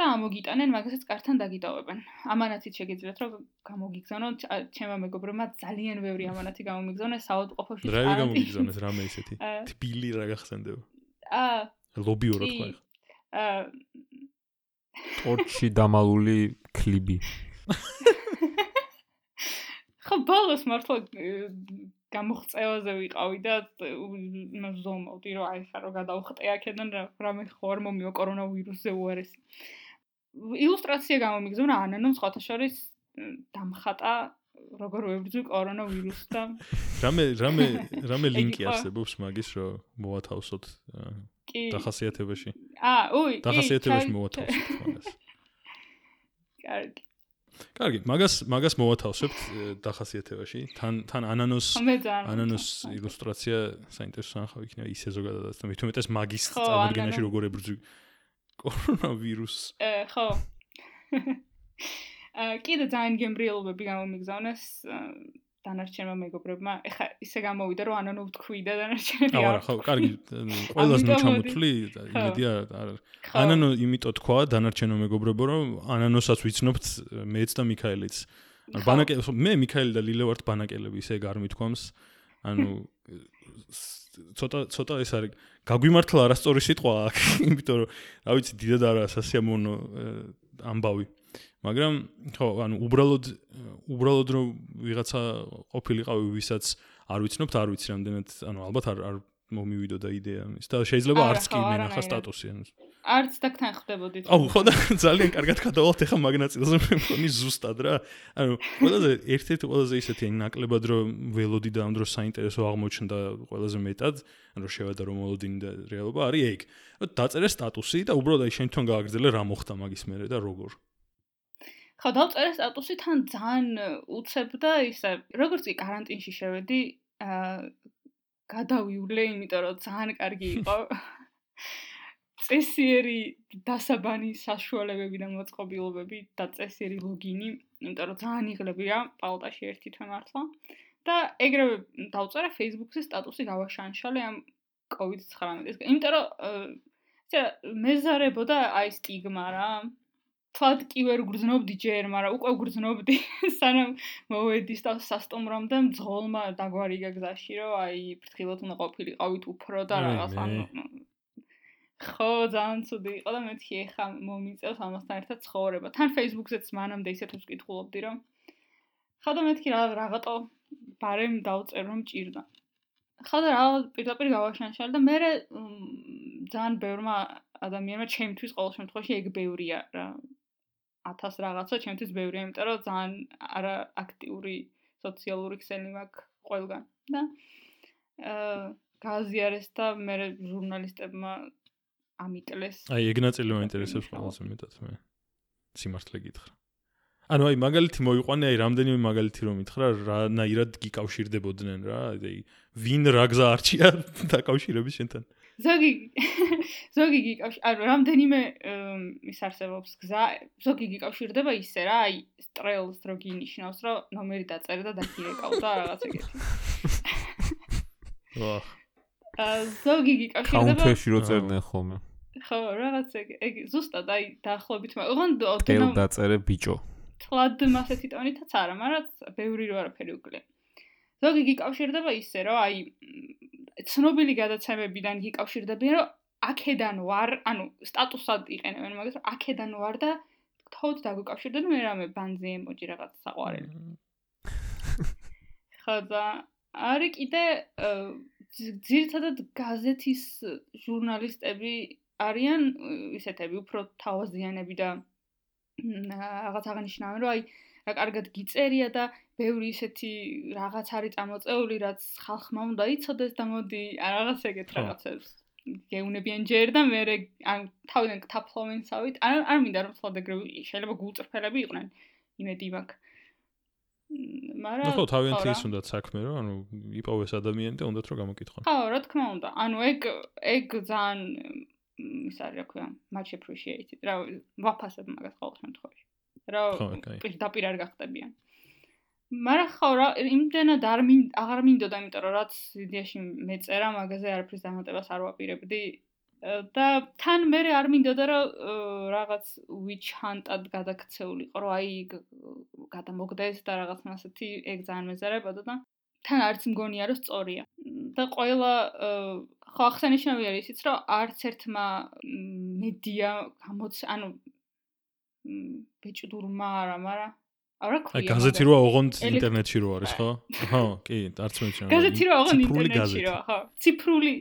და ამოგიტანენ, მაგასაც კართან დაგიტოვებენ. ამანათიც შეგიძლიათ რომ გამოგიგზავნოთ. ჩემმა მეგობრებმა ძალიან ბევრი ამანათი გამომიგზავნეს საავადმყოფოში. რა გამოგიგზავნეს რამე ისეთი? თბილი რა გახსენდება? აა ლობიო რა თქვა ხა? ტორჩი დამალული ქლიბი. ხო, ბოლოს მართლა გამოხწევაზე ვიყავი და ზომავდი რომ აი ხარო გადავხტე აქედან რამე ხო არ მომიო კორონავირუსზე უარესი. ილუსტრაცია გამომიგზავნა ანანომ სხვათა შორის დამხატა როგორ ვებრძვი კორონავირუსთან. რამე რამე რამე ლინკი არსებობს მაგის რომ მოათავსოთ კი. დახასიათებაში. აა უი დახასიათებაში მოვათავსებთ მაგას კარგი. კარგი მაგას მაგას მოვათავსებთ დახასიათებაში. თან თან ანანოს ანანოს ილუსტრაცია საინტერესო ახავ იქნება ისე ზოგადადაც და მithumetes მაგის წარმოდგენაში როგორ ებრძვი კორონავირუსს ხო. აა კიდე ძალიან გემრიელობები გამომიგზავნეს დანარჩენმა მეგობრებმა. ეხა ისე გამოვიდა რომ ანანო ვთქვიდა დანარჩენები. აა ხო, კარგი. ყველას ნუ ჩამოთვლი, იმედია არა. ანანო იმიტომ თქვა დანარჩენო მეგობრებო რომ ანანოსაც ვიცნობთ მეც და მიქაელიც. ანუ ბანაკე მე მიქაელი და ლილე ვართ ბანაკელები ისე გარ მithქვამს. ანუ ცოტა ცოტა ეს არის გაგვიმართლა არასწორი სიტყვა აქ, იმიტომ რომ რა ვიცი დიდად არა სასიამოვნო ამბავი. მაგრამ ხო ანუ უბრალოდ უბრალოდ რომ ვიღაცა ყოფილიყავი ვისაც არ ვიცნობთ არ ვიცი რამდენად ანუ ალბათ არ არ მომივიდო და იდეა ის და შეიძლება არც კი მენახა სტატუსი ანუ არც დაგთან ხდებოდით აუ ხო და ძალიან კარგად გადავალთ ახლა მაგნაცილზე მე მგონი ზუსტად რა. ანუ ყველაზე ერთ-ერთი ყველაზე ისეთი ნაკლებად რომ ველოდი და ამ დროს საინტერესო აღმოჩნდა ყველაზე მეტად ანუ შევადა რომ მოლოდინი და რეალობა არის ეგ. დაწერე სტატუსი და უბრალოდ აი შენ თვითონ გააგრძელე რა მოხდა მაგის მერე და როგორ ხო, დავწერე სტატუსი თან ძალიან უცებდა ისე. როგორც კი каранტინში შევედი, აა გადავივლე, იმიტომ რომ ძალიან კარგი იყო. წესიერი დასაბანი საშუალებები და მოწყობილობები და წესიერი ლოგინი, იმიტომ რომ ძალიან იღლებია პალატაში ერთი თვე მართლა. და ეგრევე დავწერე Facebook-ზე სტატუსი გავაშანშალე ამ COVID-19-ის, იმიტომ რომ ისა მეზარებოდა აი სტიგმა რა, თვად კი ვერ გრძნობდი ჯერ, მაგრამ უკვე გრძნობდი სანამ მოვედი სასტუმრომდე მძღოლმა დაგვარიგა გზაში, რომ აი ფრთხილად უნდა ყოფილიყავით უფრო და რაღაც ანუ ხო, ძალიან ცუდი იყო და მეთქი ეხა მომიწევს ამასთან ერთად ცხოვრება. თან Facebook-ზეც მანამდე ისეთ უსკ კითხულობდი, რომ ხო და მეთქი რა რაღაცო ბარემ დაუწერ რომ ჭირდა. ხო და რა პირდაპირ გავაშანშალე და მე ძალიან ბევრმა ადამიანმა ჩემთვის ყოველ შემთხვევაში ეგ ბევრია რა 1000 რაღაცა ჩემთვის ბევრია, იმიტომ რომ ძალიან არა აქტიური სოციალური ქსელი მაქვს ყველგან და აა გაზიარეს და მე ჟურნალისტებმა ამიტლეს. აი, ეგ ნაწილი მაინტერესებს ყველაზე მეტად მე. სიმართლე გითხრა. ანუ აი მაგალითი მოიყვანე, აი რამდენიმე მაგალითი რომ მითხრა, რანაირად გიკავშირდებოდნენ რა, აი ვინ რა გზა არჩია დაკავშირების შენთან. ზოგი ზოგი გიკავშირ ანუ რამდენიმე ის არსებობს გზა ზოგი გიკავშირდება ისე რა აი სტრელს რო გინიშნავს რომ ნომერი დაწერე და დაგირეკავ და რაღაც ეგეთი ვა ზოგი გიკავშირდება კაუნტში რო წერდნენ ხოლმე. ხო რაღაც ეგ ეგ ზუსტად აი დაახლოებით მაგრამ დელ დაწერე ბიჭო. თლად მასეთი ტონითაც არა მაგრამ ბევრი რო არაფერი უკლე ზოგი გიკავშირდება ისე რომ აი ცნობილი გადაცემებიდან იკავშირდებიან, რომ აქედან ვარ, ანუ სტატუსად იყენებენ მაგას, რომ აქედან ვარ და თოთ დაგუკავშირდეთ მე რამე ბანზი ემოჯი რაღაც საყვარელი. ხოდა არის კიდე ძირთადად გაზეთის ჟურნალისტები არიან ისეთები უფრო თავაზიანები და რაღაც აღნიშნავენ, რომ აი რა კარგად გიწერია და ბევრი ისეთი რაღაც არის წამოწეული, რაც ხალხმა უნდა იცოდეს და მოდი რაღაც ეგეთ რაღაცებს გეუნებიან ჯერ და მე ან თავიდან თაფლოვინსავით. არ არ მინდა რომ სხვა დეგრები შეიძლება გულწრფელები იყვნენ. იმედი მაქვს. მაგრამ ხო თავიანთი ის უნდა საქმე რომ ანუ იპოვეს ადამიანი და უნდათ რომ გამოკითხონ. ხო, რა თქმა უნდა. ანუ ეგ ეგ ძალიან ის არის რა ქვია, much appreciated. რა ვაფასებ მაგას ყოველ შემთხვევაში. რა პირდაპირ არ გახდებიან. მაგრამ ხო რა იმდენად არ მინ აღარ მინდოდა, იმიტომ რომ რაც იდეაში მეწერა მაგაზე არაფრის დამატებას არ ვაპირებდი. და თან მე არ მინდოდა რომ რაღაც witch hunt-ად გადაქცეულიყო, რომ აი გადამოგდეს და რაღაც ასეთი ეგ ძალიან მეზარებოდა და თან არც მგონია რომ სწორია. და ყველა ხო ახსენიშნავი არის ისიც რომ არც ერთმა მედია გამოც ანუ ბეჭდურმა არა, მაგრამ არა ქვია. აი გაზეთი როა ოღონდ ინტერნეტში რო არის, ხო? ხო, კი, არც მე ჩემ. გაზეთი როა ოღონდ ინტერნეტში რო, ხო. ციფრული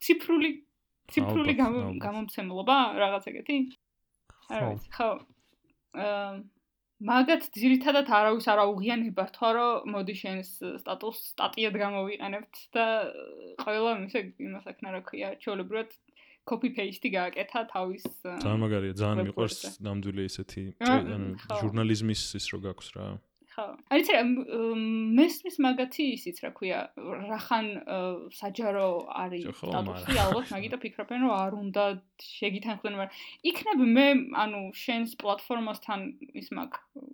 ციფრული ციფრული გამომცემლობა რაღაც ეგეთი? არა ვიცი, ხო. აა მაგათ ძირითადად არავის არ აუღიანება თქვა რომ მოდი შენს სტატუს სტატიად გამოვიყენებთ და ყველა ისე იმას აქნა რა ქვია ჩოლებრად copy paste გააკეთა თავის ძალიან მაგარია ძალიან მიყვარს ნამდვილი ესეთი ანუ ჟურნალიზმის ის რო გაქვს რა ხო. არის რა მესმის მაგათი ისიც რა ქვია, რახან საჯარო არის სტატუსი, ალბათ მაგიტო ფიქრობენ რომ არ უნდა შეგითანხმდნენ, მაგრამ იქნებ მე ანუ შენს პლატფორმასთან ის მაგ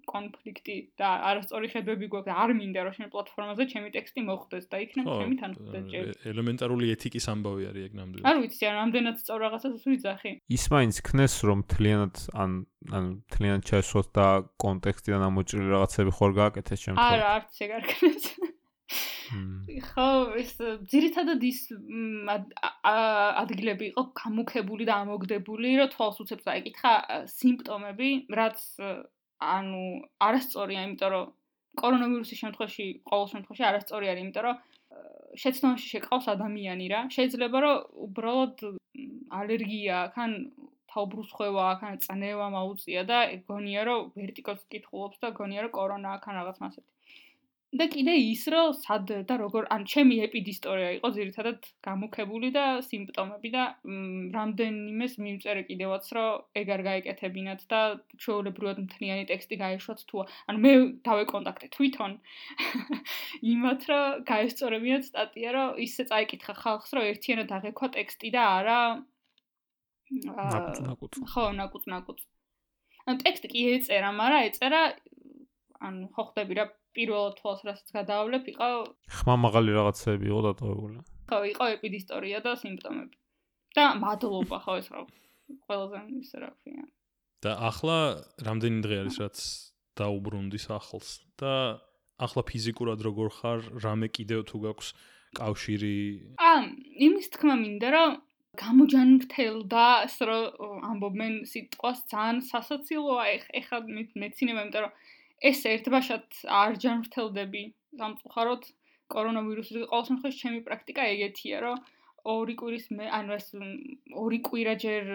კონფლიქტი და არასწორი ხედვები გვაქვს და არ მინდა რომ შენ პლატფორმაზე ჩემი ტექსტი მოხვდეს და იქნებ ჩემი თანხმდება ჯერ. ელემენტარული ეთიკის ამბავი არის ეგ ნამდვილად. არ ვიცი, ან ამდენად სწორ რაღაცას ვიძახი. ის მაინც ქნეს რომ თლიანად ან ან თლიანად ჩასვოთ და კონტექსტიდან ამოჭრილი რაღაცები ხო გააკეთეს შემთხვევით. არა, არც ეგ არ ქნეს. ხო, ეს ძირითადად ის ადგილები იყო გამუქებული და ამოგდებული, რომ თვალს უცებს აიკითხა სიმპტომები, რაც ანუ არასწორია, იმიტომ რომ კორონავირუსის შემთხვევაში, ყოველ შემთხვევაში არასწორი არის, იმიტომ რომ შეცდომაში შეკავს ადამიანი რა. შეიძლება რომ უბრალოდ ალერგია, ხან თაუბრუსხვევა აქ ან წნევა მაუწია და გონია რომ ვერტიკალს კითხულობს და გონია რომ კორონა აქ ან რაღაც მასეთი. და კიდე ის რომ სად და როგორ ან ჩემი ეპიდისტორია იყო ძირითადად გამუქებული და სიმპტომები და რამდენიმეს მივწერე კიდევაც რომ ეგ არ გაეკეთებინათ და ჩვეულებრივად მთლიანი ტექსტი გაეშვათ თუ ან მე დავეკონტაქტე თვითონ იმათ რომ გაესწორებინათ სტატია რომ ისე წაიკითხა ხალხს რომ ერთიანად აღექვა ტექსტი და არა ნაკუწ ხო ნაკუწ ნაკუწ. ან ტექსტი კი ეწერა მაგრამ ეწერა ან ხო ხდები რა პირველ თვალს რასაც გადავლებ იყო ხმამაღალი რაღაცები იყო დატოვებული. ხო იყო ეპიდისტორია და სიმპტომები. და მადლობა ხო ეს რა ყველაზე ისე რა ქვია. და ახლა რამდენი დღე არის რაც დაუბრუნდი სახლს და ახლა ფიზიკურად როგორ ხარ? რამე კიდევ თუ გაქვს კავშირი? ა იმის თქმა მინდა რომ გამოჯანმრთელდა, ასე რომ ამბობენ სიტყვას ძალიან სასაცილოა ეხლა მეცინება, იმიტომ რომ ეს ერთბაშად არ ჯანმრთელდები სამწუხაროდ კორონავირუსის ყოველ შემთხვევაში ჩემი პრაქტიკა ეგეთია, რომ ორი კვირის მე ანუ ეს ორი კვირა ჯერ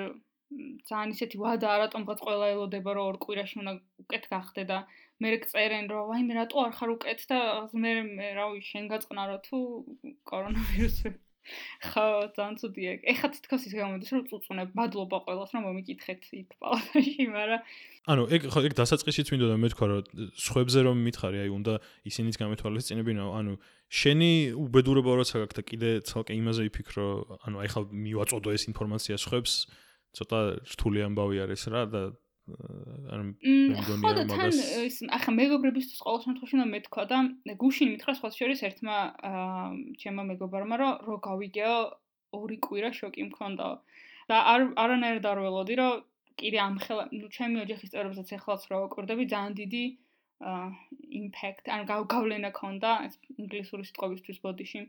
ძალიან ისეთი ვადა რატომღაც ყველა ელოდება რომ ორ კვირაში უნდა უკეთ გახდე და მე წერენ რომ ვაიმე რატო არ ხარ უკეთ და მე რა ვიცი შენ გაწყნარო თუ კორონავირუსი ხო, ძალიან ცუდია. ეხლა თითქოს ის გამოდის, რომ წუწუნებ, მადლობა ყველას, რომ მომიკითხეთ იქ პალატაში, მაგრამ ანუ ეგ ხო ეგ დასაწყისიც მინდოდა მეთქვა, რომ სხვებზე რომ მითხარი, აი უნდა ისინიც გამეთვალისწინებინო, ანუ შენი უბედურება როცა გაქვს და კიდე ცალკე იმაზე იფიქრო, ანუ აი ხალ მივაწოდო ეს ინფორმაცია სხვებს, ცოტა რთული ამბავი არის რა და მე მგონია მაგას ახლა მეგობრებისთვის ყოველ შემთხვევაში უნდა მეთქვა და გუშინ მითხრა სხვა შორის ერთმა ჩემო მეგობარმა რომ რო გავიგეო ორი კვირა შოკი მქონდა. და არ არანაირად არ ველოდი რომ კიდე ამ ხელა ნუ ჩემი ოჯახის წევრებსაც ეხლაც რო ვაკურდები ძალიან დიდი იმპექტ ან გავლენა ქონდა ინგლისური სიტყვებისთვის ბოდიში.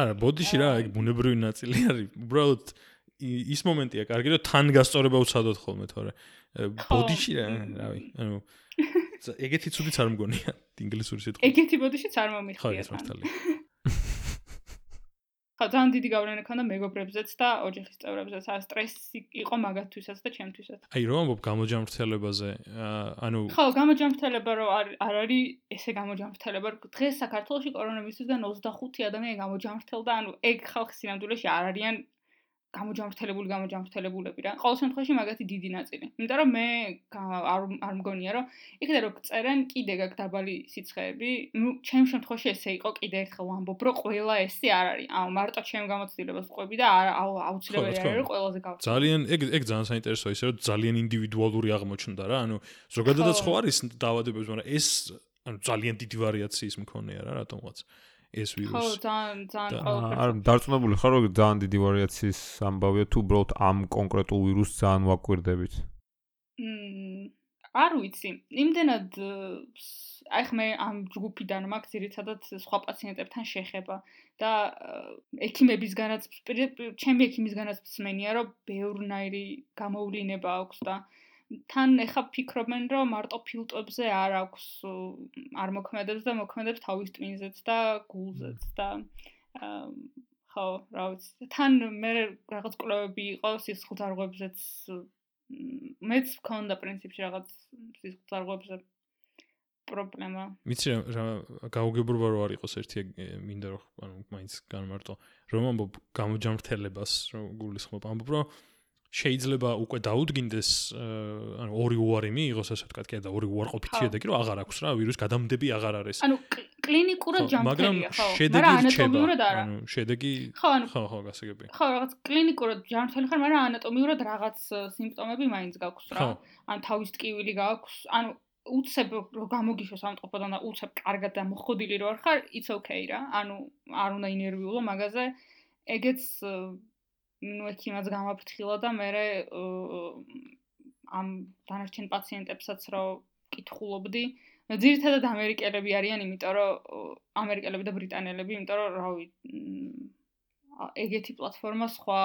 არა ბოდიში რა ეგ ბუნებრივი ნაწილი არის. უბრალოდ ის მომენტია კარგი რომ თან გასწორება უცადოთ ხოლმე თორე ბოდიში რა რავი ანუ ეგეთი ცუდიც არ მგონია ინგლისური სიტყვა ეგეთი ბოდიშიც არ მომიხია ხო ეს მართალია ხა ძალიან დიდი გავლენა ქონდა მეგობრებზეც და ოჯახის წევრებზეც. ა სტრესი იყო მაგათთვისაც და ჩემთვისაც. აი რომ ამბობ გამოჯამრთელებაზე, ანუ ხო, გამოჯამრთელება რო არ არ არის ესე გამოჯამრთელება. დღეს საქართველოში კორონავირუსიდან 25 ადამიანი გამოჯამრთელდა, ანუ ეგ ხალხის სინამდვილეში არ არიან გამოჯამრთელებული გამოჯამრთელებულები რა. ყოველ შემთხვევაში მაგათი დიდი ნაწილი. იმიტომ რომ მე არ არ მგონია რომ იქნე რომ წერენ კიდე გაქვს დაბალი სიცხეები. ნუ ჩემ შემთხვევაში ესე იყო კიდე ერთხელ ვამბობ რომ ყველა ესე არ არის. აუ მარტო ჩემ გამოცდილებას ყვები და აუცილებელი არ არის ყველაზე გავწევ. ძალიან ეგ ეგ ძალიან საინტერესოა ისე რომ ძალიან ინდივიდუალური აღმოჩნდა რა. ანუ ზოგადადაც ხო არის დაავადებები, მაგრამ ეს ანუ ძალიან დიდი ვარიაციის მქონეა რა რატომღაც. ეს ვირუსი. ხო, ძალიან ძალიან ყოველთვის. არ დარწმუნებული ხარ რომ ძალიან დიდი ვარიაციის ამბავია თუ უბრალოდ ამ კონკრეტულ ვირუსს ძალიან ვაკვირდებით? მმ არ ვიცი. იმდენად აი ხმე ამ ჯგუფიდან მაქვს ძირითადად სხვა პაციენტებთან შეხება და ექიმებისგანაც ჩემი ექიმისგანაც მსმენია რომ ბევრნაირი გამოულინება აქვს და თან ეხა ფიქრობენ რომ მარტო ფილტვებზე არ აქვს არ მოქმედებს და მოქმედებს თავის ტვინზეც და გულზეც და ხო რა ვიცი. თან მე რაღაც კლუბები იყო სისხლძარღვებზეც მეც მქონდა პრინციპში რაღაც სისხლძარღვებზე პრობლემა. ვიცი რა გაუგებრობა რო არ იყოს ერთი მინდა რომ ანუ მაინც განმარტო. რომ ამბობ გამოჯამრთელებას რომ გულისხმობ. ამბობ რომ შეიძლება უკვე დაუდგინდეს ანუ ორი უარი მიიღოს ასე ვთქვათ კი და ორი უარყოფითი შედეგი რომ აღარ აქვს რა ვირუს გადამდები აღარ არის. ანუ კლინიკურად ჯანმრთელია ხო. მაგრამ შედეგი რჩება. ანუ შედეგი ხო ხო ხო გასაგები ხო რაღაც კლინიკურად ჯანმრთელი ხარ მაგრამ ანატომიურად რაღაც სიმპტომები მაინც გაქვს რა. ან თავის ტკივილი გაქვს ანუ უცებ რომ გამოგიშოს ამ ტოპოდან და უცებ კარგად და მოხოდილი რო არ ხარ it's okay რა. ანუ არ უნდა ინერვიულო მაგაზე. ეგეც ნუ ექიმაც გამაფრთხილა და მე ამ დანარჩენ პაციენტებსაც რო კითხულობდი ძირითადად ამერიკელები არიან იმიტომ რომ ამერიკელები და ბრიტანელები იმიტომ რომ რავი ეგეთი პლატფორმა სხვა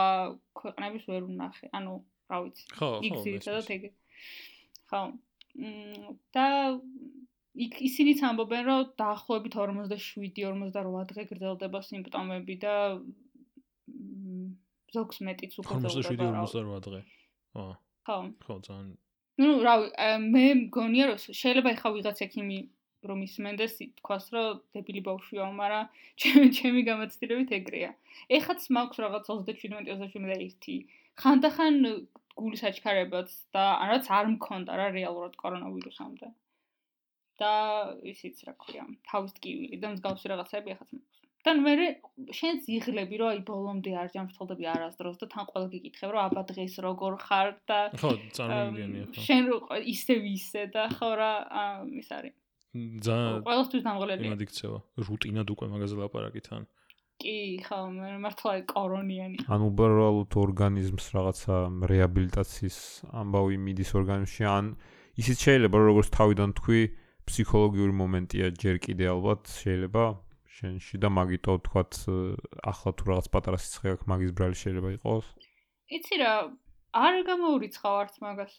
ქვეყნების ვერ უნახე ანუ რა ვიცი ხო ძირითადად ეგ ხო და იქ ისინიც ამბობენ რომ დაახლოებით 47-48 დღე გრძელდება სიმპტომები და ზოგს მეტიც უკვე ზოგადად 47-48 დღე. ხო. ხო. ხო, ძალიან. ну, რავი, მე მგონია რომ შეიძლება ეხა ვიღაც ექიმი რომ ისმენდეს თქვას რომ დებილი ბავშვია, მაგრამ ჩემი ჩემი გამოცდილებით ეგრეა. ეხაც მაქვს რაღაც 37-37-1. ხანდახან გულის აჩქარებაც და რაც არ მქონდა რა რეალურად კორონავირუსამდე. და ისიც რა ქვია, თავის ტკივილი და მსგავსი რაღაცები ეხაც მაქვს. და მე შენ ზიღლები რომ აი ბოლომდე არ ჯამრთელდები არასდროს და თან ყველა გიკითხებ რომ აბა დღეს როგორ ხარ და ხო წარმოვიდიანია ხო. შენ ისე ვისე და ხო რა ის არის. ძა ყველასთვის დამღლელია იმად იქცევა რუტინად უკვე მაგაზე ლაპარაკი თან კი ხო მე მართლა კორონიანი. ან უბრალოდ ორგანიზმს რაღაცა რეაბილიტაციის ამბავი მიდის ორგანიზმში ან ისიც შეიძლება როგორც თავიდან თქვი ფსიქოლოგიური მომენტია ჯერ კიდე ალბათ შეიძლება შენში და მაგიტო თქვათ ახლა თუ რაღაც პატარა სიცხე აქვს მაგის ბრალი შეიძლება იყოს? იცი რა, არ გამოურიცხავ არც მაგას.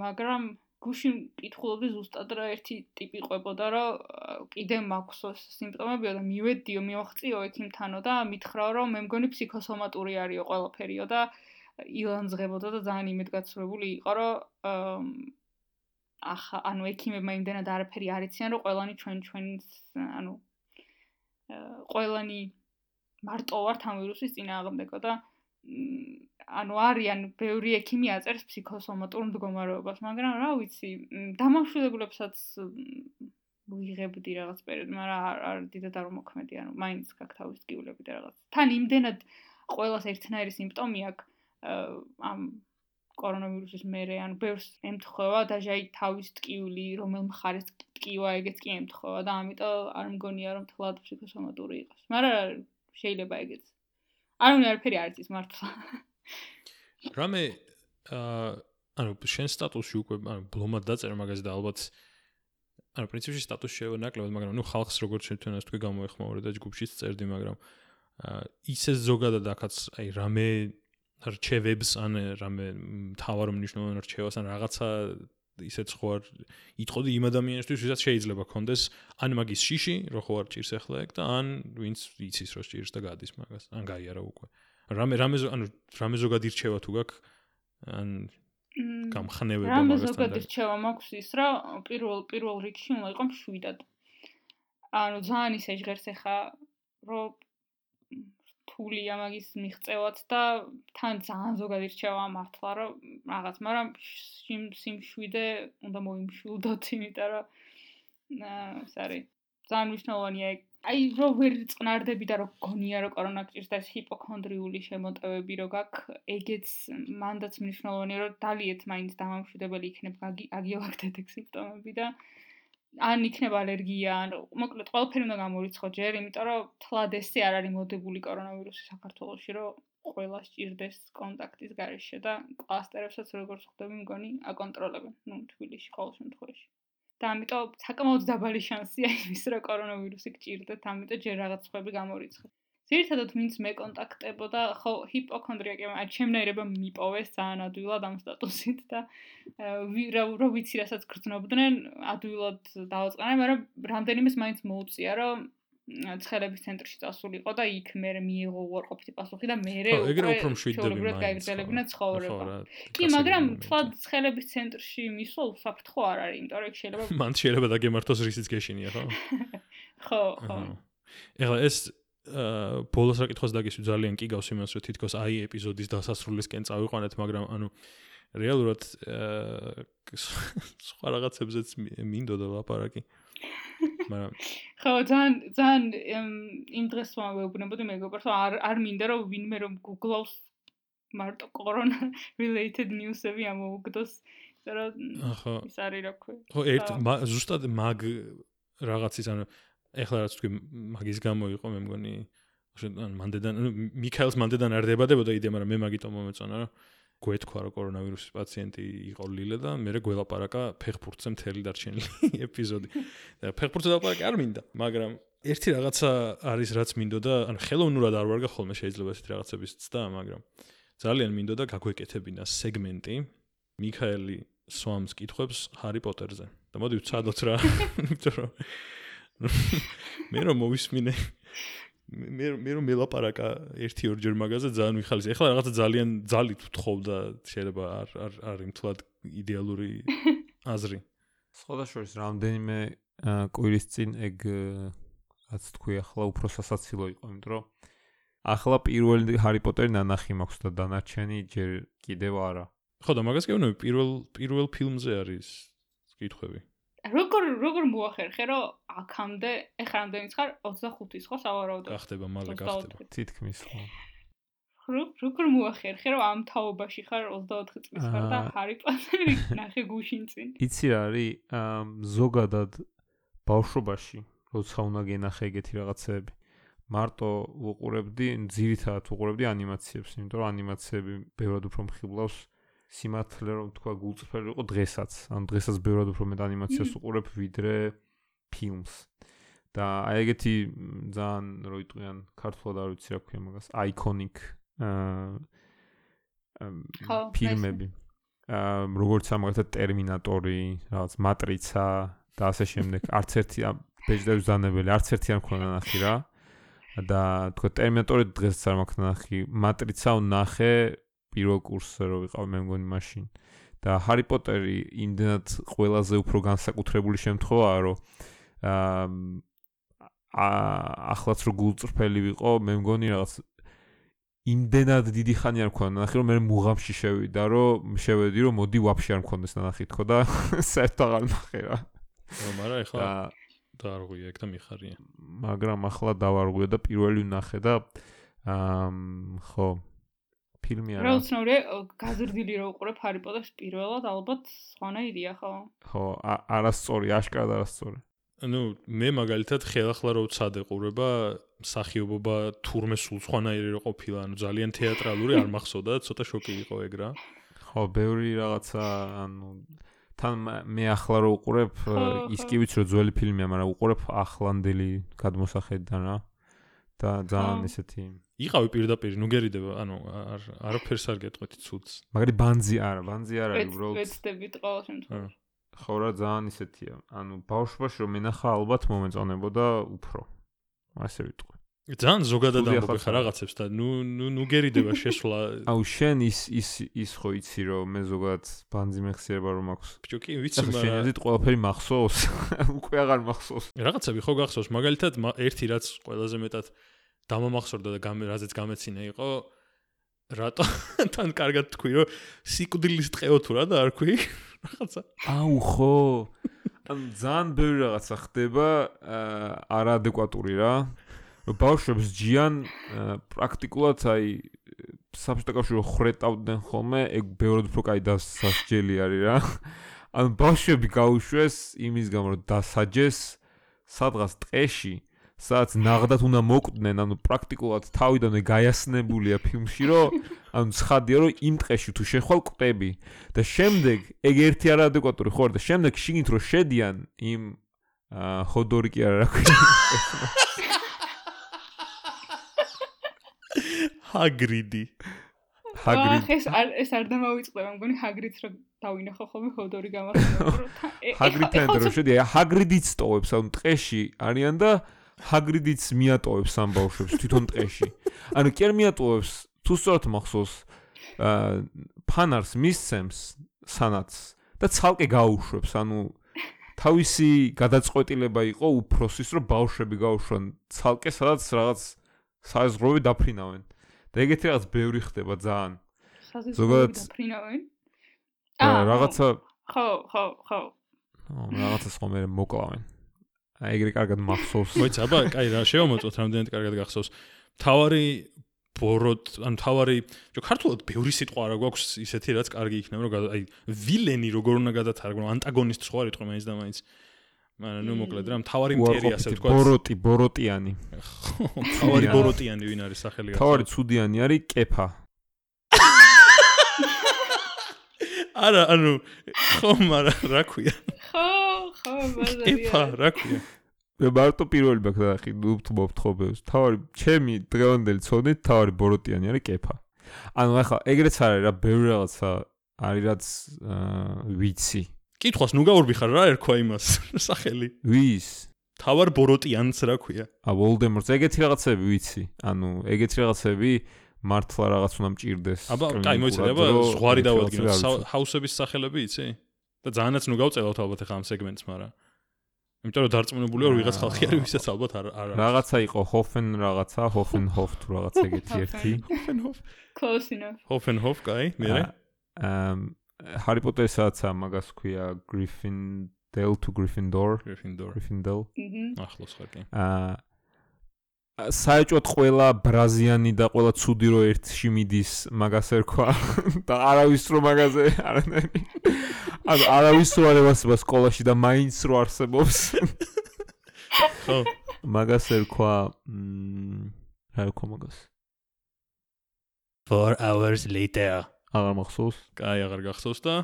მაგრამ გუშინ კითხულობდი ზუსტად რა ერთი ტიპი ყვებოდა რომ კიდე მაქვს სიმპტომები და მივედიო, მივახციო ექიმთანო და მითხრაო რომ მე მგონი ფსიქოსომატური არისო ყველაფერიო და ილანძღებოდა და ძალიან იმედგაცრუებული იყო რომ ახა ანუ ექიმებმა იმდენად არაფერი არ იციან რომ ყველანი ჩვენ ჩვენს ანუ ყველანი მარტო ვართ ამ ვირუსის წინააღმდეგო და ანუ არიან ბევრი ექიმი აწერს ფსიქოსომატურ მდგომარეობას, მაგრამ რა ვიცი, დამახშულებლებსაც ვიღებდი რაღაც პერიოდ, მაგრამ არ არ დიდად არ მოქმედი, ანუ მაინც გაქვს თავის ტკივილები და რაღაც. თან იმდენად ყოველას ერთნაირი სიმპტომი აქვს ამ კორონავირუსის მერე, ანუ ბევრს ემთხვევა და ჟაი თავის ტკივილი, რომელ მხარეს ტკივა, ეგეც კი ემთხვევა და ამიტომ არ მგონია რომ თლად ფსიქოსომატური იყოს. მაგრამ შეიძლება ეგეც. არ უნდა არაფერი არ იცის მართლა. რამე აა ანუ შენ სტატუსი უკვე ანუ ბლომად დაწერა მაგაზე და ალბათ ანუ პრინციპში სტატუსი შეიძლება ნაკლებად, მაგრამ ნუ ხალხს როგორც შეთვენას თქვი გამოეხმაურე და ჯგუფშიც წერდი, მაგრამ აა ისე ზოგადად ახაც აი რამე რჩევებს ან რამე თავარ მნიშვნელოვან რჩევას ან რაღაცა ისეც ხო არ იტყოდი იმ ადამიანისთვის, ვისაც შეიძლება კონდეს ან მაგის შიში, რო ხო არ ჭირს ახლა ეგ და ან ვინც იცის რომ ჭირს და გადის მაგას, ან გაიარა უკვე. რამე რამე ანუ რამე ზოგადად ირჩევა თუ გაქვს ან გამხნევება მაგასთან. რამე ზოგადად ირჩევა მაქვს ის, რომ პირველ პირველ რიგში უნდა იყოს შვიდად. ანუ ძალიან ისე ჟღერს ახლა რომ რთულია მაგის მიღწევაც და თან ძალიან ზოგადი რჩევა მართლა რომ რაღაც, მაგრამ სიმ სიმშვიდე უნდა მოიმშულდოთ, იმიტომ რომ აა სარი. ძალიან მნიშვნელოვანია აი რო ვერ წყნარდები და რო გონია რომ კორონა გჭირს და ეს ჰიპოქონდრიული შემოტევები რო გაქვს, ეგეც მანდაც მნიშვნელოვანია რომ დალიეთ მაინც დამამშვიდებელი იქნებ აგიოვაგდეთ ეგ სიმპტომები და ან იქნება ალერგია, ან მოკლედ ყველაფერი უნდა გამორიცხო ჯერ, იმიტომ რომ თლად ესე არ არის მოდებული კორონავირუსი საქართველოში, რომ ყველა სჭირდეს კონტაქტის გარეშე და კლასტერებსაც როგორც ხვდები, მგონი აკონტროლებენ, ну, თბილისში ყოველ შემთხვევაში. და ამიტომ საკმაოდ დაბალი შანსია იმის, რომ კორონავირუსი გჭირდეთ, ამიტომ ჯერ რაღაც ხვები გამორიცხეთ. ძირითადად ვინც მე კონტაქტებოდა, ხო, ჰიპოქონდრია კი, აი ჩემნაირება მიპოვეს ძალიან ადვილად ამ სტატუსით და რო ვიცი რასაც გრძნობდნენ, ადვილად დავაწყანე, მაგრამ რამდენიმეს მაინც მოუწია, რომ ცხელების ცენტრში წასულიყო და იქ მე მიიღო უარყოფითი პასუხი და მე ეგრე უფრო მშვიდები მაინც გაიგრძელებინა ცხოვრება. კი, მაგრამ თქვა ცხელების ცენტრში მისვლა უსაფრთხო არ არის, იმიტომ რომ შეიძლება მან შეიძლება დაგემართოს რისიც გეშინია, ხო? ხო, ხო. ეხლა ეს ბოლოს რა კითხოს დაგისვი ძალიან კი გავს იმას რომ თითქოს აი ეპიზოდის დასასრულისკენ წავიყვანეთ მაგრამ ანუ რეალურად აა სხვა რაღაცებზეც მინდოდა ლაპარაკი. მაგრამ ხო ძალიან ძალიან იმ დღეს ვაუბნებოდი მეგობრს რომ არ არ მინდა რომ ვინმე რომ Google-ს მარტო კორონა related news-ები ამოუგდოს. იმიტომ რომ ის არის რა ქვია. ხო ერთ ზუსტად მაგ რაღაცის ანუ ეხლა რაც თქვი მაგის გამო იყო მე მგონი ან მანდედან მიქაელს მანდედან არ დებადებოდა იდეა მაგრამ მე მაგიტომ მომეწონა რომ გვეთქვა რომ კორონავირუსის პაციენტი იყო ლილე და მე რა გველაპარაკა ფეხბურთზე მთელი დარჩენილი ეპიზოდი. და ფეხბურთზე ლაპარაკი არ მინდა მაგრამ ერთი რაღაცა არის რაც მინდოდა ან ხელოვნურად არ ვარ გახოლმე შეიძლება ესეთი რაღაცების ცდა მაგრამ ძალიან მინდოდა გაგვეკეთებინა სეგმენტი მიქაელი სვამს კითხებს ჰარი პოტერზე. და მოდი ვცადოთ რა იმიტომ რომ მე რომ მოვისმინე მე მე რომ მელაპარაკა ერთი ორჯერ მაგაზე ძალიან მიხალის. ეხლა რაღაცა ძალიან ძალით ვთხოვდა შეიძლება არ არ არ იმთლად იდეალური აზრი. სხვადასხვა რამდენიმე კვირის წინ ეგ რაც თქვი ახლა უფრო სასაცილო იყო, იმიტომ რომ ახლა პირველი ჰარი პოტერი ნანახი მაქვს და დანარჩენი ჯერ კიდევ არა. ხო და მაგას გეუბნები პირველ პირველ ფილმზე არის კითხვები. როგორ როგორ მოახერხე რომ აქამდე ეხლა რამდენი ხარ? 25-ის ხო სავარაუდოდ? გახდება მალე გახდება. თითქმის ხო. როგორ მოახერხე რომ ამ თაობაში ხარ 24 წლის ხარ და ჰარი პოტერი ნახე გუშინ წინ იცი რა არის ზოგადად ბავშვობაში როცა უნდა გენახე ეგეთი რაღაცები მარტო უყურებდი ძირითადად უყურებდი ანიმაციებს იმიტომ რომ ანიმაციები ბევრად უფრო მხიბლავს სიმართლე რომ თქვა გულწრფელი იყო დღესაც. ანუ დღესაც ბევრად უფრო მეტ ანიმაციას უყურებ ვიდრე ფილმს. და აი ეგეთი ძალიან რო იტყვიან ქართულად არ ვიცი რა ქვია მაგას, აიკონიკ აა ფილმები. აა როგორც ამაგათა ტერმინატორი, რაღაც მატრიცა და ასე შემდეგ. არც ერთი ბეჭდების ზანებელი, არც ერთი არ მქონდა ნახი რა. და თქვა ტერმინატორი დღესაც არ მაქვს ნახი. მატრიცა ვნახე პირველ კურსზე რო ვიყავ მე მგონი მაშინ. და ჰარი პოტერი იმდენად ყველაზე უფრო განსაკუთრებული შემთხვევაა რომ აა ახლაც რო გულწრფელი ვიყო მე მგონი რაღაც იმდენად დიდი ხანი არ მქონდა ნახე რომ მე მუღამში შევიდა რომ შევედი რომ მოდი ვაფშე არ მქონდეს ნახე თქო და საერთოდ აღარ ნახე რა. მაგრამ ეხლა დაარღვია ეგ და მიხარია. მაგრამ ახლა დავარღვია და პირველი ნახე და აა ხო ფილმი არა. რა უცნაური გაზრდილი რო უყურებ ჰარი პოტერს პირველად ალბათ სხვანაირია ხო? ხო, არასწორი, აშკარად არასწორი. ну მე მაგალითად ხელახლა რო ვცადე ყურება სახიობობა თურმე სულ სხვანაირი რო ყოფილა ანუ ძალიან თეატრალური არ მახსოვდა ცოტა შოკი იყო ეგ რა ხო ბევრი რაღაცა ანუ თან მე ახლა რო უყურებ ის კი ვიცი რომ ძველი ფილმია მაგრამ უყურებ ახლანდელი გადმოსახედიდან რა და ძალიან ისეთი იყავი პირდაპირ ნუ გერიდება ანუ არ არაფერს არ გეტყვით ცუდს მაგარი ბანზი არა ბანზი არ არის უბრალოდ ვეცდებით ყოველ შემთხვევაში ხო რა ძალიან ისეთია. ანუ ბავშვობაში რომ ენახა ალბათ მომეწონებოდა უფრო. ასე ვიტყვი. ძალიან ზოგადად ახალ ხარ რაღაცებს და ნუ ნუ ნუ გერიდება შესვლა აუ შენ ის ის ის ხო იცი რომ მე ზოგადად ბანძი მეხსიერება რომ აქვს. ბიჭო კი ვიცი ახლა შენ მაგრამ ეზით ყველაფერი მახსოვს? უკვე აღარ მახსოვს. რაღაცები ხო გახსოვს მაგალითად მა- ერთი რაც ყველაზე მეტად დამამახსოვრდა და რაზეც გამეცინა იყო რატო თან კარგად თქვი რომ სიკვდილის ტყეო თუ რა და არ ქვი რაღაცა აუ ხო. ან ძალიან ბევრი რაღაცა ხდება აა, არაადეკვატური რა. ბავშვებს ჯიან პრაქტიკულად აი საბჭოთა კავშირში ხრეტავდნენ ხოლმე, ეგ ბევრად უფრო კაი დასასჯელი არის რა. ან ბავშვები გაუშვეს იმის გამო რომ დასაჯეს სადღაც ტყეში სადაც ნაღდათ უნდა მოკვდნენ, ანუ პრაქტიკულად თავიდანვე გაიასნებულია ფილმში, რომ ანუ ცხადია, რომ იმ ტყეში თუ შეხვალ კვდები და შემდეგ ეგ ერთი არაადეკვატური ხო არა და შემდეგ შიგნით რომ შედიან იმ ხოდორი კი არა რა ქვია ჰაგრიდი. ჰაგრიდ ახ ეს არ ეს არ დამავიწყდება მგონი ჰაგრიდს რომ დავინახო ხოლმე თა- ე- ჰაგრიდთან რომ ეხლა შედია ჰაგრიდიც ტოვებს ანუ ტყეში არიან და ჰაგრიდიც მიატოვებს ამ ბავშვებს თვითონ ტყეში. ანუ კი არ მიატოვებს თუ სწორად მახსოვს აა ფანარს მისცემს სანაც და ცალკე გაუშვებს ანუ თავისი გადაწყვეტილება იყო უფროსის რომ ბავშვები გაუშვან ცალკე სადაც რაღაც საზღვრები დაფრინავენ და ეგეთი რაღაც ბევრი ხდება ძალიან. ზოგადად- ფრინავენ. აა, რაღაცა ხო ხო ხო. ო, რაღაცას ხომ მე მოკლავენ. აი ეგრე კარგად მახსოვს. მოიცა აბა კაი რა შევამოწოთ რამდენად კარგად გახსოვს. თავარი ბოროტ ან თავარი ჯო ქართულად ბევრი სიტყვა არა გვაქვს ისეთი რაც კარგი იქნება რომ აი ვილენი როგორ უნდა გადათარგმნო ანტაგონისტს ხო არ იტყვი მაინც და მაინც მაგრამ ნუ მოკლედ რა თავარი მტერი ასე ვთქვა ბოროტი ბოროტიანი. თავარი ცუდიანი. ბოროტიანი ვინ არის სახელი თავარი ცუდიანი არის კეფა. არა ანუ ხო მაგრამ რა ქვია? ხო ხო იფა ბაზარია რა ქვია? მე მარტო პირველი მაქვს ნახი ნუ ვთმობთ თავარი ჩემი დღევანდელი ცოდნით თავარი ბოროტიანი არის კეფა. ანუ ახლა ეგრეც არის რა ბევრი რაღაცა არის რაც ვიცი კითხვას ნუ გაურბიხარ რა ერქვა იმას. სახელი. ვის? თავარ ბოროტიანს რა ქვია. ა ვოლდემორტს ეგეთი რაღაცები ვიცი. ანუ ეგეთი რაღაცები მართლა რაღაც უნდა მჭირდეს აბა კაი მოიცადე აბა კრიმინალურად, რომ ზღვარი დავადგინოთ ვიცი. ჰაუსების სახელები იცი? და ძალიანაც ნუ გავწელავთ ალბათ ახლა ამ სეგმენტს მაგრამ. იმიტომ რომ დარწმუნებული ვარ ვიღაც ხალხი არის ვისაც ალბათ არ არ არის რაღაცა იყო ჰოფენ რაღაცა ჰოფენჰოფ თუ რაღაც ეგეთი ერთი. ჰოფენჰოფ close enough. ჰოფენჰოფ კაი მე აა ჰარი პოტერსაც მაგას ქვია გრიფინდელ თუ გრიფინდორ გრიფინდორ გრიფინდელ მჰმ ახლოს ხარ კი აა საერთოდ ყველა ბრაზიანი და ყველა ცუდი რო ერთში მიდის მაგას ერქვა და არავის რო მაგაზე არანაირი. ანუ არავის რო არ ევასება სკოლაში და მაინც რო არსებობს. ხო. მაგას ერქვა მ, რა ერქვა მაგას? 4 hours later აღარ მახსოვს? კაი აღარ გახსოვს და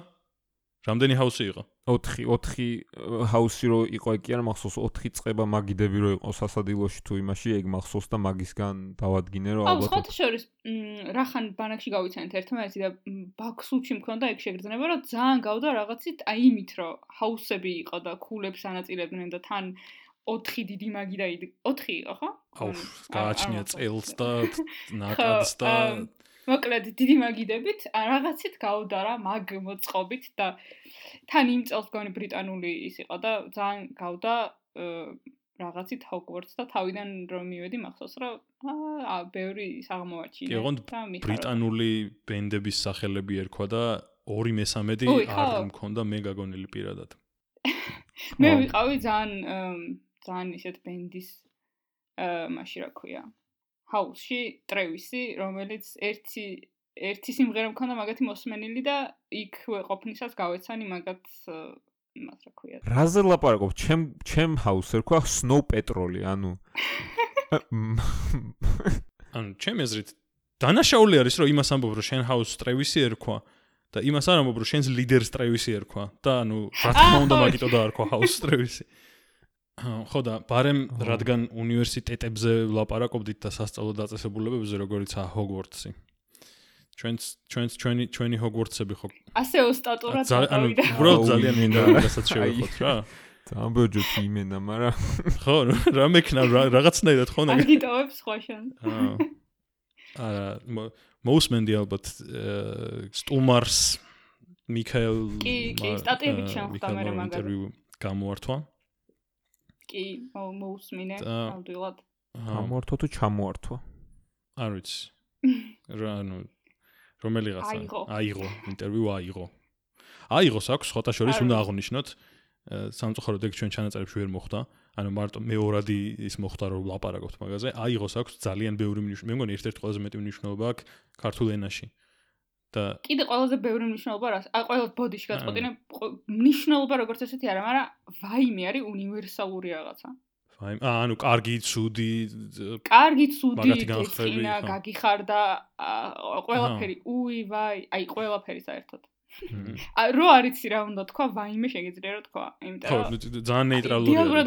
რამდენი ჰაუსი იყო? 4 4 ჰაუსი რო იყო ეგ კი არ მახსოვს. 4 წება მაგიდები რო იყო სასადილოში თუ იმაში ეგ მახსოვს და მაგისგან დავადგინე რომ აუ ალბათ სხვათა შორის მ, რახან ბანაკში გავიცანეთ ერთმანეთი და ბაქსუჩი მქონდა ეგ შეგრძნება რომ ძალიან გავდა რაღაცით აი იმით რომ ჰაუსები იყო და ქულებს ანაწილებდნენ და თან 4 დიდი მაგი და 4 იყო ხო? აუ გააჩნია წელს და ხო, ნაკადს და მოკლედ დიდი მაგიდებით რაღაცით გაუდარა მაგ მოწყობით და თან იმ წელს გონი ბრიტანული ის იყო და ძალიან გავდა რაღაცით ჰოგვორტს და თავიდან რომ მივედი მახსოვს რომ აა ბევრი ის აღმოაჩინა და მიხარდა. ბრიტანული ბენდების სახელები ერქვა და 2/3 არ მქონდა მე გაგონილი პირადად. მე ვიყავი ძალიან ძალიან ისეთ ბენდის აა მაში რა ქვია ჰაუსში ტრევისი რომელიც ერთი ერთი სიმღერა მქონდა მაგათი მოსმენილი და იქ ყოფნისას გავეცანი მაგათ იმას რა ქვია. რაზე ლაპარაკობ? ჩემ ჩემ ჰაუს ერქვა snow petrol ანუ. ანუ ჩემი აზრით დანაშაული არის რომ იმას ამბობ რომ შენ ჰაუს ტრევისი ერქვა და იმას არ ამბობ რომ შენს ლიდერს ტრევისი ერქვა და ანუ რა თქმა უნდა მაგიტო დაარქვა ჰაუს ტრევისი. აა, ხო და ბარემ რადგან უნივერსიტეტებზე ლაპარაკობდით და სასწავლო დაწესებულებებზე როგორიცაა ჰოგვორტსი. ჩვენც ჩვენც ჩვენი ჩვენი ჰოგვორტსები ხო? ასე ოსტატურად ძალიან ანუ უბრალოდ ძალიან მინდა რასაც შევეხოთ რა. ძალიან ბოჯოთ იმენა, მაგრამ ხო რა მექნა რა- რაღაცნაირად ხო ნაგ აგიტოვებს ხვაშან. აა არა მო- მოусმენდი ალბათ აა, სტუმარს მიქაელ კი, კი, მა- სტატიებით აა, შემხვდა მიქაელ მერე მარ- მაგარი. ინტერვიუ გამოართვა კი, მო- მოусმინე ნამდვილად. აა, ამორთო თუ ჩამოართვა. არ ვიცი. რა ანუ რომელიღაცა აიღო. ინტერვიუ აიღო. აიღოს აქვს ხოთა შორის უნდა აღნიშნოთ. აა, სამწუხაროდ ეგ ჩვენ ჩანაწერებში ვერ მოხდა. ანუ მარტო მეორადი ის მოხდა რომ ლაპარაკობთ მაგაზე. აიღოს აქვს ძალიან ბევრი მნიშვნელობა მე მგონი ერთ-ერთი ყველაზე მეტი მნიშვნელობა აქვს ქართულ ენაში და კიდე ყველაზე ბევრი მნიშვნელობა რას? აი ყველა ბოდიში გაწყვეტინე მნიშვნელობა როგორც ესეთი არა, მაგრამ ვაიმე არის უნივერსალური რაღაცა. აი აა, ანუ კარგი ცუდი კარგი, ცუდი, ხო. გაგიხარდა, ყველაფერი, უი, ვაი, აი ყველაფერი საერთოდ. რო არიცი რა უნდა თქვა, ვაიმე შეგიძლია რა თქვა, იმიტომ ხო რომ ძალიან ნეიტრალური დიალოგურად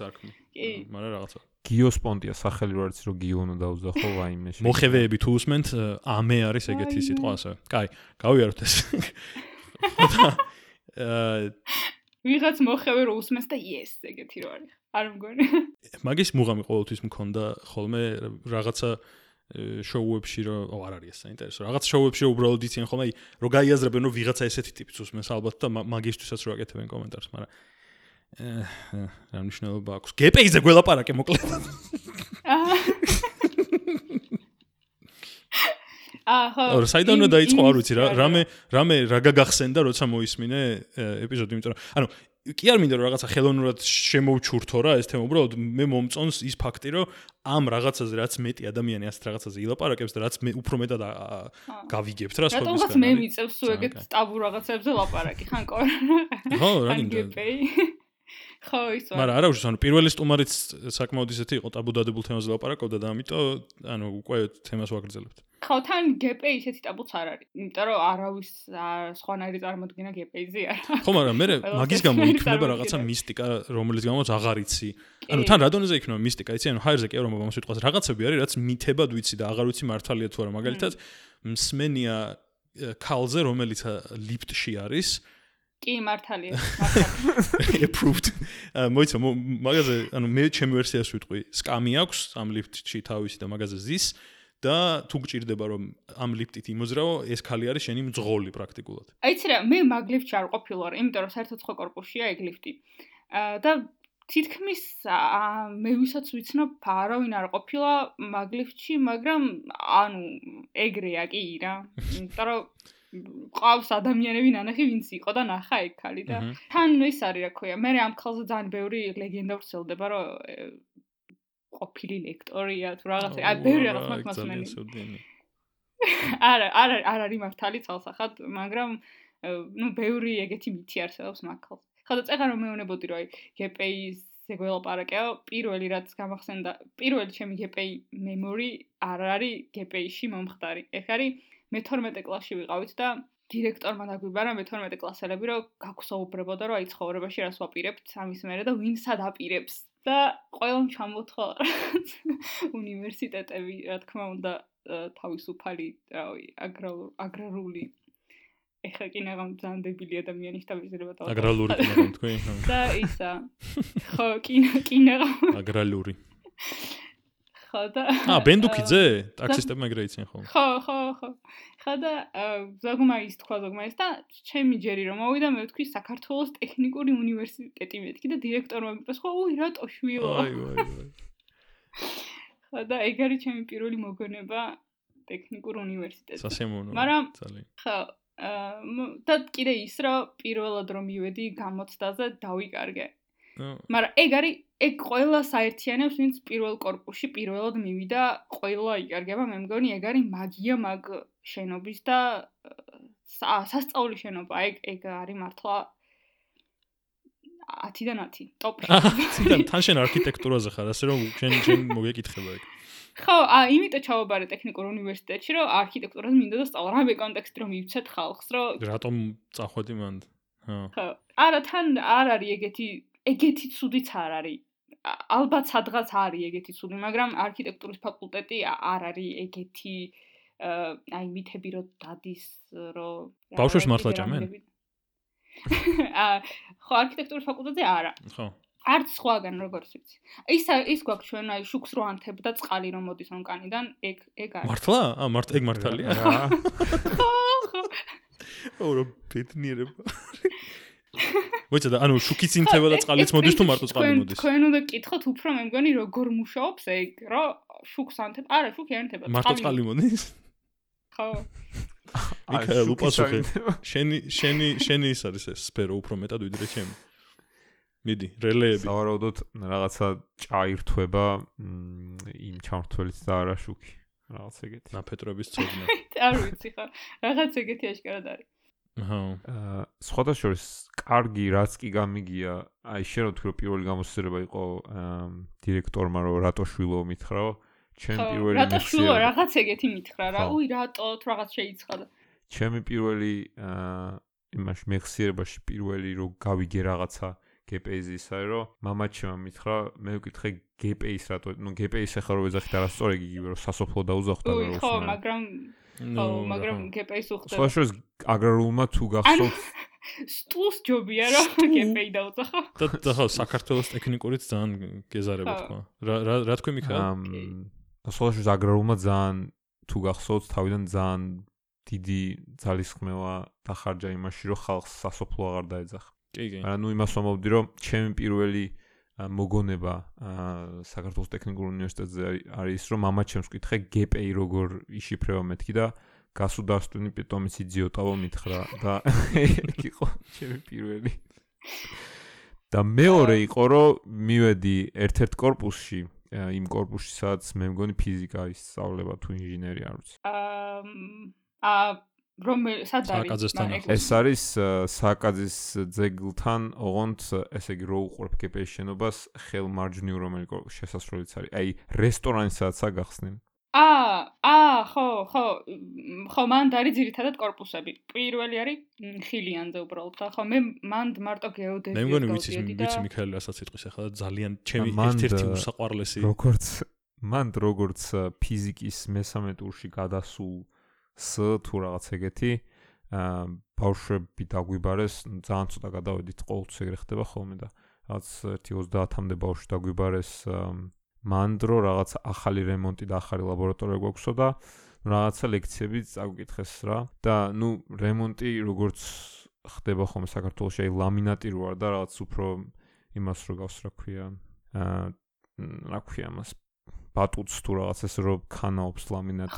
საქმე კი. მაგრამ რაღაცა გიოსპონტია სახელი რო არის რომ გიო უნდა დაუძახო ვაიმე. შეგიძლია. მოხევეები თუ უსმენთ აა, ამე არის ეგეთი სიტყვა ასე კაი გავიაროთ ეს აა ვიღაც მოხევე რო უსმენს და yes, ეგეთი რო არის. არ მგონი. მაგის მუღამი ყოველთვის მქონდა ხოლმე რაღაცა ე, შოუებში რომ ო არ არის ეს საინტერესო რაღაც შოუებში უბრალოდ იციან ხოლმე აი რომ გაიაზრებენ რომ ვიღაცა ესეთი ტიპის უსმენს ალბათ და მა- მაგისთვისაც რო აკეთებენ კომენტარს მაგრამ ე, რა მნიშვნელობა აქვს გეპეიზე გველაპარაკე მოკლედ აა აა ხო. ორ საიდან უნდა დაიწყო არ ვიცი რა რა- რამე რამე რა გაგახსენდა როცა მოისმინე ეპიზოდი იმიტომ რომ ანუ კი არ მინდა რომ რაღაცა ხელოვნურად შემოვჩურთო რა ეს თემა უბრალოდ მე მომწონს ის ფაქტი რომ ამ რაღაცაზე რაც მეტი ადამიანი ასეთ რაღაცაზე ილაპარაკებს და რაც მე უფრო მეტად გავიგებთ რა რატომღაც სხვებისგან მე მიწევს სულ ეგეთ ტაბუ რაღაცებზე ლაპარაკი, ხან კორ. ხო რა გინდა გეპეი. ხო, ის ვარ. მაგრამ არა უშავს ანუ პირველი სტუმარიც საკმაოდ ისეთი იყო ტაბუ დადებულ თემაზე ლაპარაკობდა და ამიტომ ანუ უკვე თემას ვაგრძელებთ ხო, თან გეპეი ისეთი ტაბუც არ არის. იმიტომ რომ არავის აა, სხვანაირი წარმოდგენა გეპეიზე არა. ხო მაგრამ მე მაგის გამო იქნება რაღაცა მისტიკა რომელიც გამოც აღარ იცი ანუ თან რა დონეზე იქნება მისტიკა იცი ანუ ჰაერზე კი არ მომავალ სიტყვას რაღაცები არის რაც მითებად ვიცი და აღარ ვიცი მართალია თუ არა მაგალითად მსმენია ქალზე რომელიც ლიფტში არის კი, მართალია. მართალია. approved მოიცა მო- მაგაზე ანუ მე ჩემი ვერსიას ვიტყვი სკამი აქვს ამ ლიფტში თავისი და მაგაზე ზის და თუ გჭირდება რომ ამ ლიფტით იმოძრაო, ეს ქალი არის შენი მძღოლი პრაქტიკულად. აიცი რა, მე მაგ ლიფტში არ ყოფილვარ, იმიტომ რომ საერთოდ სხვა корпуშია ეგ ლიფტი. და თითქმის მე ვისაც ვიცნობ, არავინ არ ყოფილა მაგ ლიფტში, მაგრამ ანუ ეგრეა კი რა. იმიტომ რომ ყავს ადამიანები ნანახი ვინც იყო და ნახა ეგ ქალი და თან ეს არის რა ქვია მე ამ ქალზე ძალიან ბევრი ლეგენდა ვრცელდება რომ ყოფილი ლექტორია თუ რაღაცა, აი ბევრი რაღაც მაქვს მასმენი. არა, არა, არ არის მართალი ცალსახად, მაგრამ ნუ ბევრი ეგეთი მითი არსებობს მაგალს. ხო და წეღარ რომ მეუბნებოდი რომ აი GPI-ს ეგველაპარაკეო, პირველი რაც გამახსენდა, პირველი ჩემი GPI memory არ არის GPI-ში მომხდარი. ეხ არის მე-12 კლასში ვიყავით და დირექტორმა დაგვიბარა მე-12 კლასელები რომ გაგვსაუბრებოდა რომ აი ცხოვრებაში რას ვაპირებთ ამის მერე და ვინ სად აპირებს. და ყველამ ჩამოთხოვა უნივერსიტეტები, რა თქმა უნდა, თავისუფალი, რავი, აგრარული აგრარული. ეხა კი ნაღამ ძალიან დებილი ადამიანი შეიძლება და აგრალური თქვი და ისა. ხო კინო კინო აგრალური ხო და ა ბენდუკიძე ტაქსისტებმა ეგრე იციან ხოლმე ხო ხო ხო. ხა და ზოგმა ის თქვა ზოგმა ის და ჩემი ჯერი რომ მოვიდა მე ვთქვი საქართველოს ტექნიკური უნივერსიტეტი მეთქი და დირექტორმა მიპეს ხო უი რატო შვილო აი აი ხო და ეგ არის ჩემი პირველი მოგონება ტექნიკურ უნივერსიტეტში. სასიამოვნო მაგრამ- ხო და კიდე ის რომ პირველად რომ მივედი გამოცდაზე დავიკარგე. ნუ მაგრამ ეგ არის ეგ ყველა საერთიანებს, ვინც პირველ корпуში პირველად მივიდა, ყველა იკარგება, მე მგონი ეგ არის მაგია მაგ შენობის და სასწაული შენობა. ეგ ეგ არის მართლა 10-დან 10 ტოპში. ციდან თან შენ არქიტექტურაზე ხარ, ასე რომ შენ შენ მოგეკითხება ეგ. ხო, ა იმიტომ ჩავაბარე ტექნიკურ უნივერსიტეტში, რომ არქიტექტურას მინდა და სწავლა რამე კონტექსტი რომ ივცეთ ხალხს, რომ რატომ წახვედი მანდ? ხო. არა, თან არ არის ეგეთი ეგეთი ცუდიც არ არის. ა- ალბათ სადღაც არის ეგეთი ცუდი, მაგრამ არქიტექტურის ფაკულტეტი ა- არ არის ეგეთი აი მითები რო დადის რო ბავშვებს მართლა ჭამენ? აა ხო არქიტექტურის ფაკულტეტზე არა. ხო. არც სხვაგან როგორც ვიცი. ის ის გვაქვს ჩვენ აი შუქს რო ანთებ და წყალი რომ მოდის ონკანიდან, ეგ ეგ არის. მართლა? აა მართ ეგ მართალია? ხო, ხო. ო რა ბედნიერება. მოიცა და ანუ შუქიც ინთება და წყალიც მოდის თუ მარტო წყალი მოდის? თქვენ უნდა გკითხოთ უფრო მე მგონი როგორ მუშაობს ეგ, რო შუქს ანთებ. არა, შუქი არ ანთება. მარტო წყალი მოდის? ხო. მიქაელ უპასუხე. შენი შენი შენი ის არის ეს სფერო უფრო მეტად ვიდრე ჩემი. მიდი, რელეები. სავარაუდოდ რაღაცა ჭაირთვება იმ ჩამრთველით და არა შუქი. რაღაც ეგეთი. ნაფეტრების ცოდნა. არ ვიცი ხო. რაღაც ეგეთი აშკარად არის. აჰა. აა სხვათა შორის კარგი რაც კი გამიგია, აი შენ რო თქვი რომ პირველი გამოსცემება იყო დირექტორმა რომ რატო შვილო მითხრაო, ჩემ პირველი მეხსიერება. რატო შვილო რაღაც ეგეთი მითხრა რა. უი რატო რაღაც შეიცხადა. ჩემი პირველი აა იმაში მეხსიერებაში პირველი რო გავიგე რაღაცა GPS-ის აი რომ მამაჩემ მითხრა მე ვკითხე GPS რატო ნუ GPS ახლა რო ეძახით არასწორი გიგივე რომ სასოფლო დაუზახდა რომ ხო მაგრამ ხო მაგრამ GPS უხდება სხვა შორის აგრარულმა თუ გახსოვთ სტულს ჯობია რომ GPS დაუძახო და და ხო საქართველოს ტექნიკურიც ძალიან გეზარება თქვა. რა რა რა თქვი მიქა სხვა შორის აგრარულმა ძალიან თუ გახსოვთ თავიდან ძალიან დიდი ძალისხმევა დახარჯა იმაში რომ ხალხს სასოფლო აღარ დაეძახა კი კი. არა, ნუ იმას ვამბობდი, რომ ჩემი პირველი მოგონება საქართველოს ტექნიკურ უნივერსიტეტზე არის რომ მამა ჩემს ვკითხე გპი როგორ იშიფრება მეთქი და გასუდარსტუნი პიტომის იდიოტავო მითხრა და ეგ იყო ჩემი პირველი. და მეორე იყო რომ მივედი ერთ-ერთ корпуსში იმ корпуსში სადაც მე მგონი ფიზიკა ისწავლება თუ ინჟინერია არ ვიცი. აა რომელი სად არის ეს არის საკაძის ძეგლთან ოღონდ ესე იგი რო უყურებ კპ-ის შენობას ხელმარჯვნივ რომელი შესასვლელიც არის. აი რესტორანისაცაა გახსნილი. აა აა ხო ხო ხო მანდ არის ძირითადად корпуსები პირველი არის ხილიანზე უბრალოდ. და ხო მე მანდ მარტო გეოდეზია მე მგონი ვიცი ვიცი მიქაელი რასაც იტყვის ახლა. ძალიან ჩემი ერთ-ერთი უსაყვარლესი როგორც მანდ როგორც ფიზიკის მესამე ტურში გადასულ ს თუ რაღაც ეგეთი აა ბავშვები დაგვიბარეს ძალიან ცოტა გადავედით ყოველთვის ეგრე ხდება ხოლმე და რაღაც 1-30-მდე ბავშვი დაგვიბარეს მანდრო რაღაც ახალი რემონტი და ახალი ლაბორატორია გვაქვსო და რაღაცა ლექციები წაგვიკითხეს რა. და ნუ რემონტი როგორც ხდება ხოლმე საქართველოს აი ლამინატი რო არ და რაღაც უფრო იმას რო გავს რა ქვია აა რა ქვია მას ბატუც თუ რაღაც ეს რო ქანაობს ლამინატი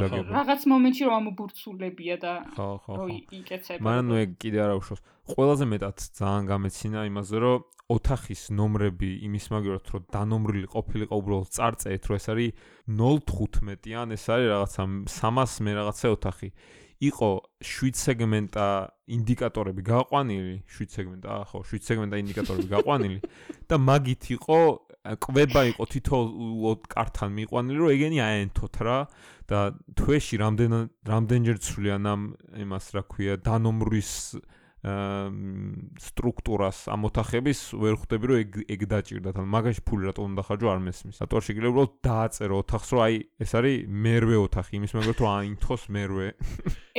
დაგება. რაღაც მომენტში რომ ამობურცულებია და ხო ხო ხო იკეცება. მაგრამ ნუ კიდე არა უშავს. ყველაზე მეტად ძალიან გამეცინა იმაზე რომ ოთახის ნომრები იმის მაგერად რომ დანომრილი ყოფილიყო უბრალოდ წარწეთ რომ ეს არის 015-იან ეს არის რაღაცა 300 მე რაღაცა ოთახი. იყო 7 სეგმენტა ინდიკატორები გაყვანილი, 7 სეგმენტა, ხო, 7 სეგმენტა ინდიკატორები გაყვანილი და მაგით იყო კვება იყო თითოეულ კართან მიყვანილი, რომ ეგენი აენთოთ რა და თვეში რამდენ რამდენჯერ ცვლიან ამ იმას რა ქვია დანომრის სტრუქტურას ამოთახების ვერ ხვდები რომ ეგ ეგ დაჭირდათ ან მაგაში ფული რატო უნდა ხარჯო არ მესმის. რატო არ შეიძლება უბრალოდ დააწერო ოთახს რომ აი ეს არის მერვე ოთახი იმის მაგალითად რომ აინთოს მერვე.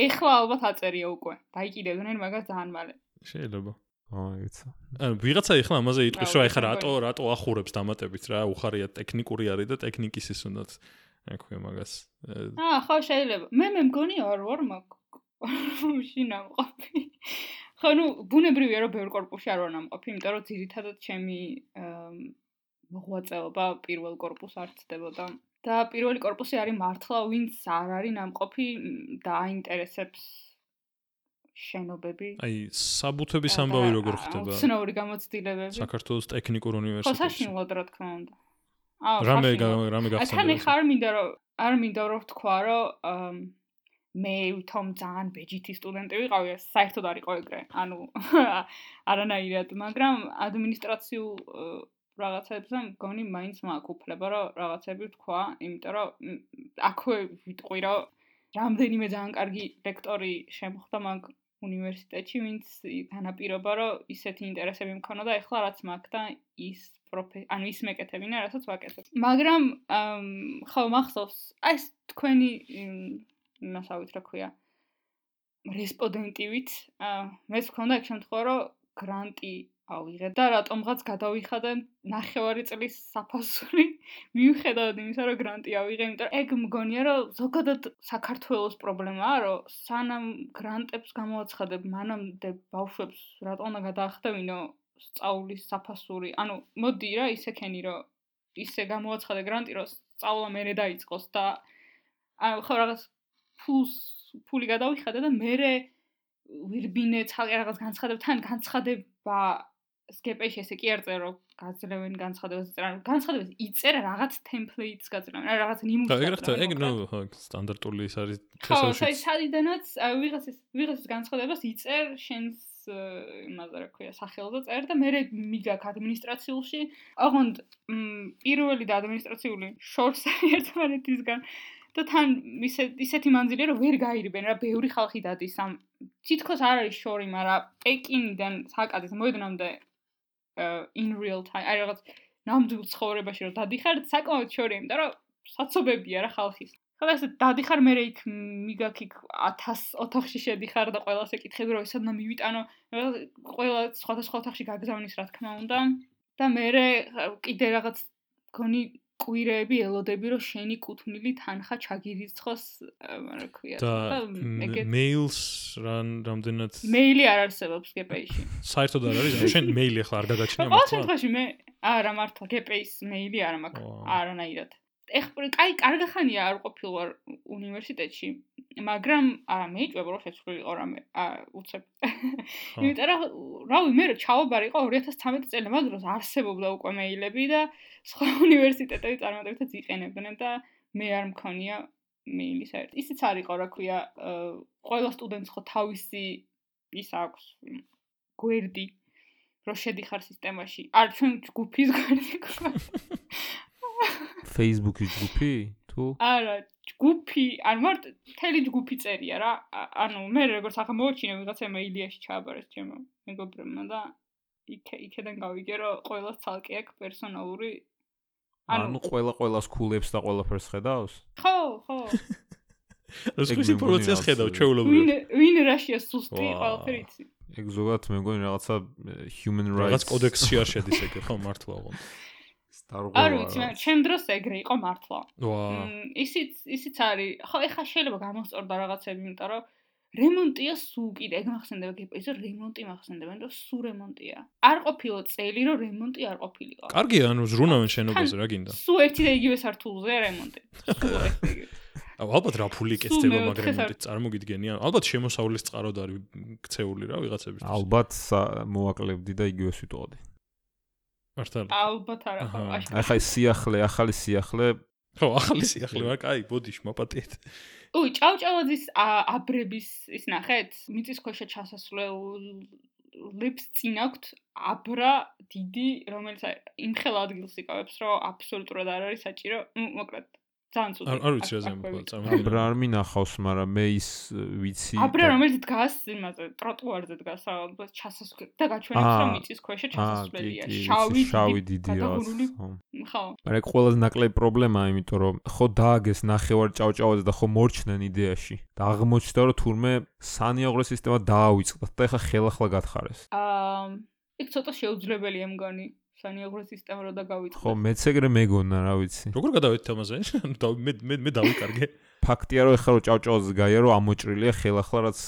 ეხლა ალბათ აწერია უკვე. დაიკიდებდნენ მაგას ძალიან მალე. შეიძლება. აა ეცა. ანუ ვიღაცა ეხლა ამაზე იტყვის რა ეხლა რატო რატო ახურებს დამატებით რა, უხარია ტექნიკური არის და ტექნიკის ის უნდათ. რა ქვია მაგას. აა ხო შეიძლება. მე მე მგონია არ ვარ მაგ კორპუსში ნამყოფი. ხო, ну, ბუნებრივია რომ ბევრ კორპუსში არ ვარ ნამყოფი, იმიტომ რომ ძირითადად ჩემი მოღვაწეობა პირველ კორპუსს არ ცდებოდა. და პირველი კორპუსი არის მართლა ვინც არ არის ნამყოფი და აინტერესებს შენობები. აი, საბუთების ამბავი როგორ ხდება? ცნობრივი გამოცდილებები. საქართველოს ტექნიკურ უნივერსიტეტში. ხო, საშინლად რა თქმა უნდა. აა, რამე რამე გახსენდა. ახლა ნახე არ მინდა რომ არ მინდა რომ თქვა რომ მე თომ ძალიან ბეჯითი სტუდენტი ვიყავი, საერთოდ არ იყო ეგრე. ანუ არანაირად, მაგრამ ადმინისტრაციულ რაღაცებზე მგონი მაინც მაქვს უფლება, რომ რაღაცები ვთქვა, იმიტომ რომ აქვე ვიტყვი, რომ რამდენიმე ძალიან კარგი ლექტორი შემოხდა მაგ უნივერსიტეტში, ვინც განაპირობა, რომ ისეთი ინტერესები მქონოდა და ეხლა რაც მაქვს ის პროფე ანუ ის მეკეთებინა, რასაც ვაკეთებ. მაგრამ ხო მახსოვს, აი ეს თქვენი ნასავით რა ქვია რესპონდენტივით მეც მქონდა ეგ შემთხვევა რომ გრანტი ავიღე და რატომღაც გადავიხადე ნახევარი წლის საფასური მიუხედავად იმისა რომ გრანტი ავიღე იმიტომ რომ ეგ მგონია რომ ზოგადად საქართველოს პრობლემაა რომ სანამ გრანტებს გამოაცხადებ მანამდე ბავშვებს რატომ უნდა გადაახდევინო სწავლის საფასური. ანუ მოდი რა ისე ქენი რომ ისე გამოაცხადე გრანტი რომ სწავლა მერე დაიწყოს და ანუ ხო რაღაც ფულს ფული გადავიხადე და მერე ვირბინე ცალკე რაღაც განცხადებ თან განცხადება სკეპეში ესე კი არ წერო გაძლევენ განცხადებას წერან განცხადებას იწერა რაღაც ტემპლეიტს გაძლევენ რაღაც ნიმუშს და ეგრეთ ეგ ნუ სტანდარტული ის არის თესავში. ხო საიდანაც ვიღაცის ვიღაცის განცხადებას იწერ შენს იმაზე რა ქვია სახელზე წერ და მე მიგაქ ადმინისტრაციულში. ოღონდ პირველი და ადმინისტრაციული შორსი ერთმანეთისგან და თან ისე ისეთი მანძილია რომ ვერ გაირიბენ რა ბევრი ხალხი დადის. ამ თითქოს არ არის შორი მაგრამ პეკინიდან საკადის მოედნამდე in real time აი რაღაც ნამდვილ ცხოვრებაში რომ დადიხარ საკმაოდ შორია იმიტომ რომ საცობებია რა ხალხის. ხოდა ესე დადიხარ მე იქ მიგაქ იქ 1000 ოთახში შედიხარ და ყველას ეკითხები რომ ისედნა მივიტანო ყველა სხვადასხვა ოთახში გაგზავნის რა თქმა უნდა. და მე კიდე რაღაც გონი კვირეები ელოდები რომ შენი კუთვნილი თანხა ჩაგირიცხოს რა ქვია და მეილს რან რამდენად მეილი არ არსებობს გპ-ში საერთოდ არ არის შენ მეილი ახლა არ გაგაჩნია მართლა ყოველ შემთხვევაში მე არა მართლა გპ-ის მეილი არ მაქვს არანაირად. ეხლა კაი კარგი ხანია არ ყოფილვარ უნივერსიტეტში მაგრამ არა მეიჭვება რომ შეცვლილიყო რამე აა უცებ იმიტომ რომ რავი მე რომ ჩავაბარი იყო 2013 წელი მაგ დროს არსებობდა უკვე მეილები და სხვა უნივერსიტეტები წარმატებითაც იყენებდნენ და მე არ მქონია მეილი საერთოდ ისიც არისო რა ქვია ყველა სტუდენტს ხო თავისი ის აქვს გვერდი რო შედიხარ სისტემაში არ ჩვენ ჯგუფის გვერდი გვაქვს Facebook-ის ჯგუფი? თუ? არა, ჯგუფი, ან მარტ თელი ჯგუფი წერია რა. ანუ მე როგორც ახლა მოვაჩინე ვიღაცა მეილიაში ჩააბარეს ჩემო მეგობრებმა და იქ იქიდან გავიგე რომ ყოველას ცალკე აქვს პერსონალური ანუ ყველა ყოველას კულებს და ყველაფერს ხედავს? ხო, ხო. ეს ინფორმაციას ხედავ ჩვეულებრივ. ვინ ვინ რაშია სუსტი ყველაფერი იცი. ეგ ზოგადად მე მგონი რაღაცა human rights რაღაც კოდექსში არ შედის ეგ ხო მართლა ოღონდ. დარღვევა. არ ვიცი, მე ჩემ დროს ეგრე იყო მართლა. ისიც ისიც არის. ხო, ეხა შეიძლება გამოსწორდა რაღაცები, იმიტომ რომ რემონტია სულ კიდე, ეგ მახსენდება გეპეიზო რემონტი მახსენდება, რომ სულ რემონტია. არ ყოფილა წელი, რომ რემონტი არ ყოფილიყო. კარგია, ანუ ზრუნავენ შენობაზე რა გინდა. სულ ერთი და იგივე სართულზე რემონტი. აუ ალბათ რა ფული კეთდება მაგრამ რემონტით წარმოგიდგენია. ალბათ შემოსავლის წყაროდ არის ქცეული რა ვიღაცების. ალბათ მოაკლებდი და იგივე ვიტყოდი. მართალი. ალბათ არა ხო. ახლა ის სიახლე, ახალი სიახლე. ხო, ახალი სიახლე, მაგრამ კაი, ბოდიშ მოპატიეთ. უი, ჭავჭავაძის აბრების ის ნახეთ? მიწის ქვეშ ჩასასვლელ ლიფს წინ აქვთ აბრა დიდი, რომელიც იმხელ ადგილს იკავებს, რომ აბსოლუტურად არ არის საჭირო, მოკლედ, ძალიან ცუდი. არ ვიცი რა ზემო წარმოგიდგენია. აბრა არ მინახავს, მაგრამ მე ის ვიცი. აბრა რომელიც დგას იმაზე ტროტუარზე დგას ალბათ ჩასასვლელი და გაჩვენებს რომ მიწის ქვეშ ჩასასვლელია. შავი შავი დიდი რაღაც. ხო. მაგრამ ყველაზე ნაკლები პრობლემაა, იმიტომ რომ ხო დააგეს ნახევარ ჭავჭავაზე და ხო მორჩნენ იდეაში. და აღმოჩნდა რომ თურმე სანიაღრო სისტემა დაავიწყდა და ეხა ხელახლა გათხარეს. აა იქ ცოტა შეუძლებელია მგონი. სანიაღრო სისტემა რო დაგავიწყო. ხო, მეც ეგრე მეგონა, რა ვიცი. როგორ გადავიდეთ ამაზე? მე მე მე დავიკარგე. ფაქტია რომ ეხლა რო ჭავჭავზე გაია რომ ამოჭრილია ხელახლა რაც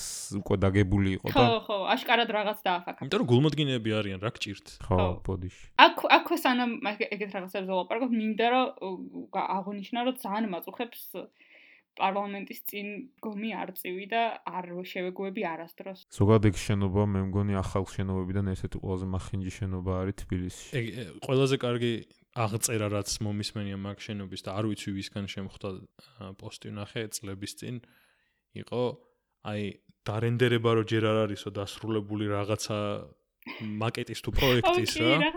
უკვე დაგებული იყო და ხო, ხო, აშკარად რაღაც დააფაქა. იმიტომ რომ გულმოდგინეები არიან, რა გჭირთ? ხო, ბოდიში. აქ აქ სანამ ეგეთ რაღაცებს ველაპარაკობ, მინდა რომ აღონიშნა რომ ძალიან მაწუხებს პარლამენტის წინ გომი არწივი და არ შევეგუები არასდროს. ზოგადად ეგ შენობა მე მგონი ახალ შენობებიდან ერთ-ერთი ყველაზე მახინჯი შენობა არის თბილისში. ეგ ყველაზე კარგი აღწერა რაც მომისმენია მაგ შენობის და არ ვიცი ვისგან შემხვდა პოსტი ნახე წლების წინ იყო აი დარენდერება რო ჯერ არ არისო დასრულებული რაღაცა მაკეტის თუ პროექტის რა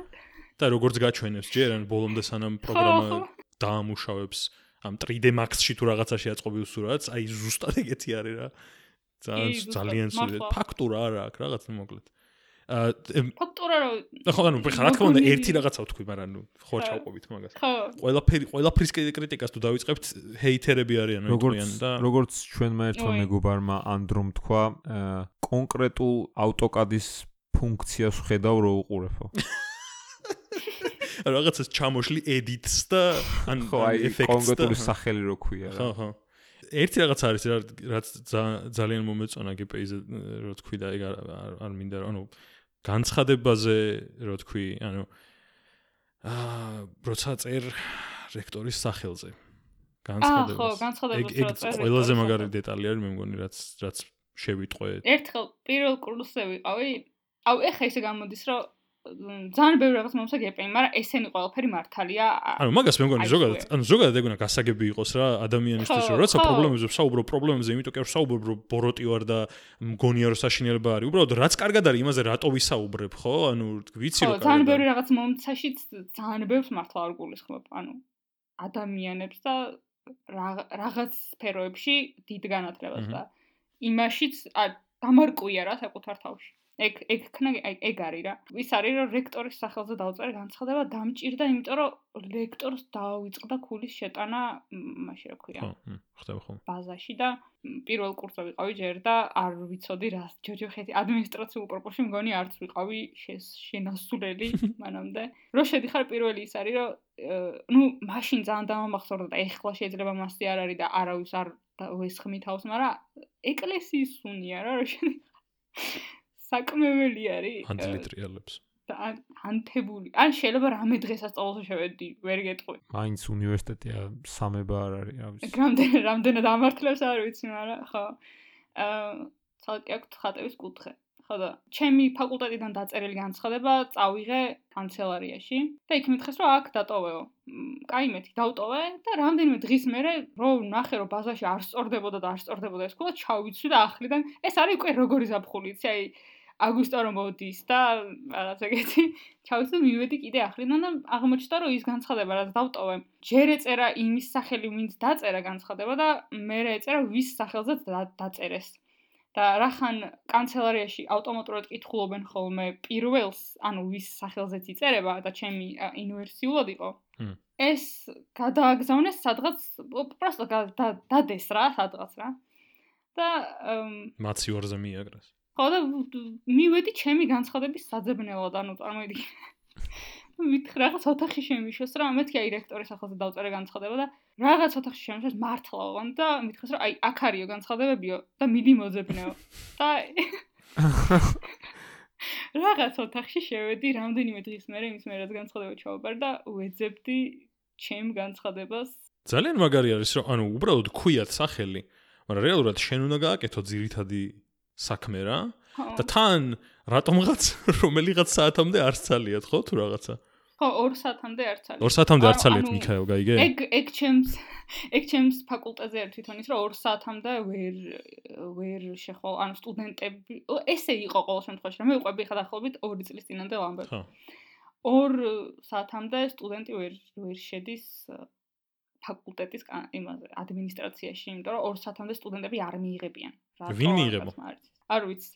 და როგორც გაჩვენებს ჯერ ან ბოლომდე სანამ პროგრამა დაამუშავებს ამ 3D Max-ში თუ რაღაცაში აწყობილ სურათს, აი ზუსტად ეგეთი არის რა. ძალიან ძალიან სულ ფაქტურა არა აქვს რაღაც მოკლედ. აა ფაქტურა რომ ხო ანუ რა თქმა უნდა ერთი რაღაცა ვთქვი, მაგრამ ნუ ხო ჩავყობით მაგას. ხო ყველაფერი ყველაფრის კრიტიკას თუ დავიწყებთ, ჰეითერები არიან უკრიან და როგორც ჩვენმა ერთმა მეგობარმა ანდრომ თქვა, კონკრეტულ AutoCAD-ის ფუნქციას ხედავ რო უყურებო. რაღაცას ჩამოშლი edits და ან ხო, აი effects კონკრეტული და- სახელი რო ქვია ხო რა. ხო ერთი რაღაც არის რა რაც ძა- ძალიან მომეწონა GPI-ზე რო თქვი და ეგ არ მინდა ანუ განცხადებაზე რო თქვი ანუ აა როცა წერ რექტორის სახელზე. განცხადებას ხო, განცხადებას ეგ ეგ წერ ყველაზე მაგარი დეტალი არის მე მგონი რაც რაც შევიტყვე. ერთხელ პირველ კურსზე ვიყავი. აუ ეხა ისე გამოდის რომ ძალიან ბევრი რაღაც მომსა გეპენი, მაგრამ ესენი ყველაფერი მართალია. ანუ მაგას მე მგონი ზოგადად ანუ ზოგადად ეგ უნდა გასაგები იყოს რა ადამიანისთვის ხო, რომ როცა ხო. პრობლემებზე ვსაუბრობ პრობლემებზე იმიტომ კი არ ვსაუბრობ რომ ბოროტი ვარ და მგონია რომ საშინელება არის უბრალოდ რაც კარგად არის იმაზე რატო ვისაუბრებ ხო ანუ ვიცი ხო, რომ ძალიან კარგად ბევრი არის. რაღაც მომცაშიც ძალიან ბევრს მართლა არ გულისხმობ, ანუ ადამიანებს და რა- რაღაც სფეროებში დიდ განათლებას და იმაშიც დამარკვია რა საკუთარ თავში. ეგ ეგ ქნა აი, ეგ არის რა. ის არის რომ რექტორის სახელზე დავწერე განცხადება დამჭირდა, იმიტომ რომ რექტორს დაავიწყდა ქულის შეტანა მაშინ რა ქვია. ხო ხდება ხო ბაზაში და პირველ კურსზე ვიყავი ჯერ და არ ვიცოდი რა ჯოჯოხეთი ადმინისტრაციულ პროპორში მგონი არც ვიყავი შენასულელი მანამდე რო შედიხარ პირველი ის არის რომ ნუ მაშინ ძალიან დამამახსოვრდა და ეხლა შეიძლება მასზე არ არის და არავის არ ვესხმი თავს მაგრამ ეკლესიის სუნია რა რო შედიხარ საკმეველი არის ანძლი ტრიალებს და ან- ანთებული ან შეიძლება რამე დღესასწაულზე შევედი ვერ გეტყვი მაინც უნივერსიტეტია სამება არ არის, რა ვიცი. რამდენ რამდენად ამართლებს არ ვიცი, მაგრამ ხო. აა ცალკე აქვს ხატების კუთხე. ხო და ჩემი ფაკულტეტიდან დაწერილი განცხადება წავიღე კანცელარიაში და იქ მითხეს რომ აქ დატოვეო. კაი მეთი დავტოვე და რამდენიმე დღის მერე რომ ნახე რომ ბაზაში არ სწორდებოდა და არ სწორდებოდა ეს ქულა ჩავიცვი და ახლიდან ეს არის უკვე როგორი ზაფხული, იცი, აი აგვისტო რომ მოდის და რაღაც ეგეთი. ჩავიცვი მივედი კიდე ახლიდან და აღმოჩნდა რომ ის განცხადება რაც დავტოვე. ჯერ ეწერა იმის სახელი ვინც დაწერა განცხადება და მე ეწერა ვის სახელზეც და- დაწერეს. და რახან კანცელარიაში ავტომატურად კითხულობენ ხოლმე პირველს ანუ ვის სახელზეც იწერება და ჩემი ინვერსიულად იყო ეს გადააგზავნეს სადღაც და- დადეს რა სადღაც რა. და ემ, მაცი ვარზე მიაგრეს ხო და მივედი ჩემი განცხადების საძებნელად, ანუ წარმოიდგინე. მითხრა რაღაც ოთახში შემიშოს რა, მეთქი აი რექტორის სახელზე დავწერე განცხადება და რაღაც ოთახში შემიშოს მართლა ვან და მითხრეს რომ აი აქ არისო განცხადებებიო და მიდი მოძებნეო. და რაღაც ოთახში შევედი რამდენიმე დღის მერე იმის მერე რაც განცხადება ჩავაბარ და ვეძებდი ჩემ განცხადებას. ძალიან მაგარი არის რომ ანუ უბრალოდ ქვიათ სახელი მაგრამ რეალურად შენ უნდა გააკეთო ძირითადი საქმე რა და თან რატომღაც რომელიღაც საათამდე არ ცალიათ ხო თუ რაღაცა? ხო, 2 საათამდე არ ცალი. 2 საათამდე არ ცალიათ მიქაელ გაიგე? ეგ ეგ ჩემს ეგ ჩემს ფაკულტეტზე ერთ თვითონ ის რომ 2 საათამდე ვერ ვერ შეხვალ ანუ სტუდენტები ესე იყო ყოველ შემთხვევაში რომ მე უყვები ხა დაახლოებით 2 წლის წინამდე ვამბობ. ხო. 2 საათამდე სტუდენტი ვერ ვერ შედის ფაკულტეტის იმაზე ადმინისტრაციაში, იმიტომ რომ ორ საათამდე სტუდენტები არ მიიღებიან. ვინ მიიღებო? არ ვიცი.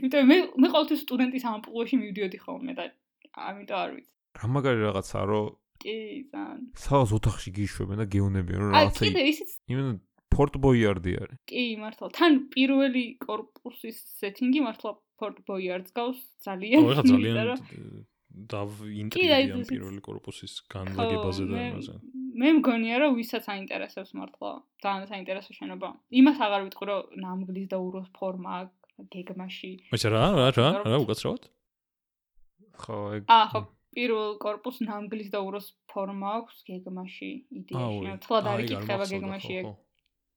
იმიტომ მე მე ყოველთვის სტუდენტის ამპლუაში მივდიოდი ხოლმე და ამიტომ არ ვიცი. რა მაგარი რაღაცაა რომ კი ძალიან. სავას ოთახში გიშვებენ და გეუნებიან რომ რაღაცა. აი კიდე ისიც. იმენ ფორტ ბოიარდი არის. კი, მართლა. თან პირველი корпуსის სეტინგი მართლა ფორტ ბოიარდს გავს ძალიან. ოღონდ ძალიან და ინტრიგა პირველი корпуსის განლაგებაზე და იმაზე. მე მგონია რომ ვისაც აინტერესებს მართლა ძალიან საინტერესო შენობა. იმას აღარ ვიტყვი რომ ნამგლის და უროს ფორმა გეგმაში. მოიცა რა რა რა რა უკაცრავად? ხო ეგ აა ხო პირველ корпус ნამგლის და უროს ფორმა აქვს გეგმაში იდეაში. თლად არ იკითხება გეგმაში ეგ.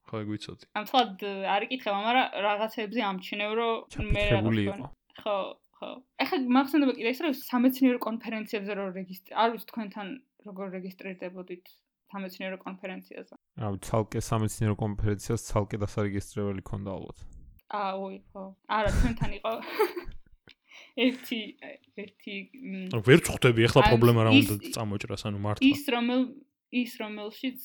ხო. ეგ ვიცოდი. ამ თლად არ იკითხება მაგრამ რაღაცეებზე ამჩნევ რომ მე რა ხო ხო. ეხლა მახსენდება კიდე ის რომ სამეცნიერო კონფერენციებზე რომ რეგისტრი არ ვიცი თქვენთან როგორ რეგისტრირდებოდით? სამეცნიერო კონფერენციაზე. რავი, ცალკე სამეცნიერო კონფერენციას ცალკე დასარეგისტრირებელი ქონდა ალბათ. ой, ხო. არა, თქვენთან იყო ერთი ერთი ვერ წხვდები ახლა პრობლემა რა უნდა წამოჭრას ანუ მართლა ის რომელ ის რომელშიც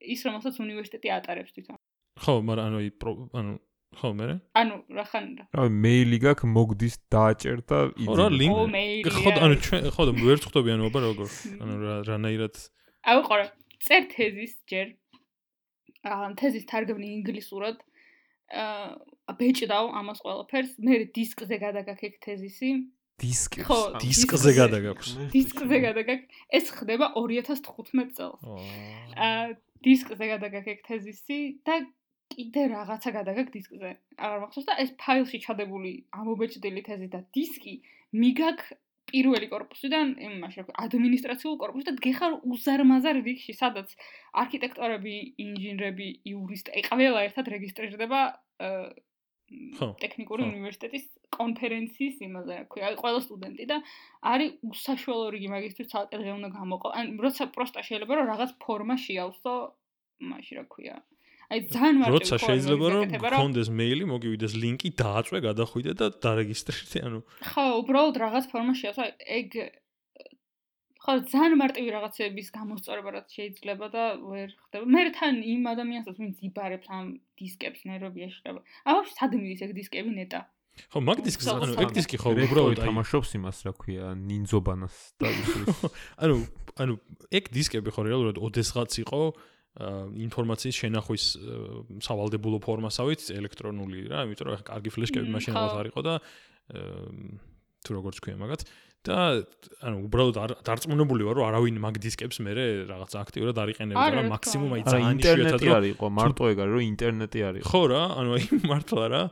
ის რომელსაც უნივერსიტეტი ატარებს თვითონ. ხო მაგრამ ანუ ანუ ხო მე ანუ რახან რავი მეილი გაქვს მოგდის დააჭერ და ხო რა ლინკ ო მეილი ხო ანუ ჩვენ ხო და ვერ ხვდები ანუ აბა როგორ ანუ რა რანაირად ყარა წერ თეზის ჯერ. აა თეზის თარგმნი ინგლისურად. აა ბეჭდავ ამას ყველაფერს. მე დისკზე გადაგაქეკ თეზისი. დისკი ხო დისკზე გადაგაქვს. დისკზე გადაგაქ ეს ხდება 2015 წელს. აა დისკზე გადაგაქეკ თეზისი და კიდე რაღაცა გადაგაქ დისკზე. აღარ მახსოვს და ეს ფაილში ჩადებული ამობეჭდილი თეზი და დისკი მიგაქ პირველი корпуსიდან იმაში ადმინისტრაციულ корпуს და გეხარ უზარმაზარ რიგში, სადაც არქიტექტორები, ინჟინრები, იურისტები ყველა ერთად რეგისტრირდება ტექნიკური უნივერსიტეტის კონფერენციის იმაზე, აი ყველა სტუდენტი და არის უსაშუალო რიგი მაგისტრის ცალკე დღე უნდა გამოყო. ან როცა პროსტა შეიძლება რომ რაღაც ფორმა შეავსო, მაშინ რა ქვია, აი ძალიან მარტივი როცა შეიძლება რომ გქონდეს მეილი, მოგივიდეს ლინკი, დააწვე, გადახვიდე და დარეგისტრირდე, ანუ ხო, უბრალოდ რაღაც ფორმა შეავსო, ეგ ხო ძალიან მარტივი რაღაცების გამოსწორება რაც შეიძლება და ვერ ხდება. მე თან იმ ადამიანსაც ვინც იბარებს ამ დისკებს ნერვები ეშლება. აუში სად მიდის ეგ დისკები ნეტა? ხო, მაგ დისკს ანუ ეგ დისკი ხო უბრალოდ თამაშობს იმას რა ქვია, ნინძობანას და ის. ანუ ანუ ეგ დისკები ხო რეალურად ოდესღაც იყო ინფორმაციის შენახვის სავალდებულო ფორმასავით ელექტრონული რა, იმიტომ რომ კარგი ფლეშკები მაშინ რაღაც არ იყო და თუ როგორც ქვია მაგათ და ანუ უბრალოდ დარწმუნებული ვარ რომ არავინ მაგ დისკებს მე რაღაც აქტიურად არ იყენებდა რა მაქსიმუმ აი ძალიან ინტერნეტი არ იყო მარტო ეგ არის რომ ინტერნეტი არ იყო ხო რა ანუ აი მართლა რა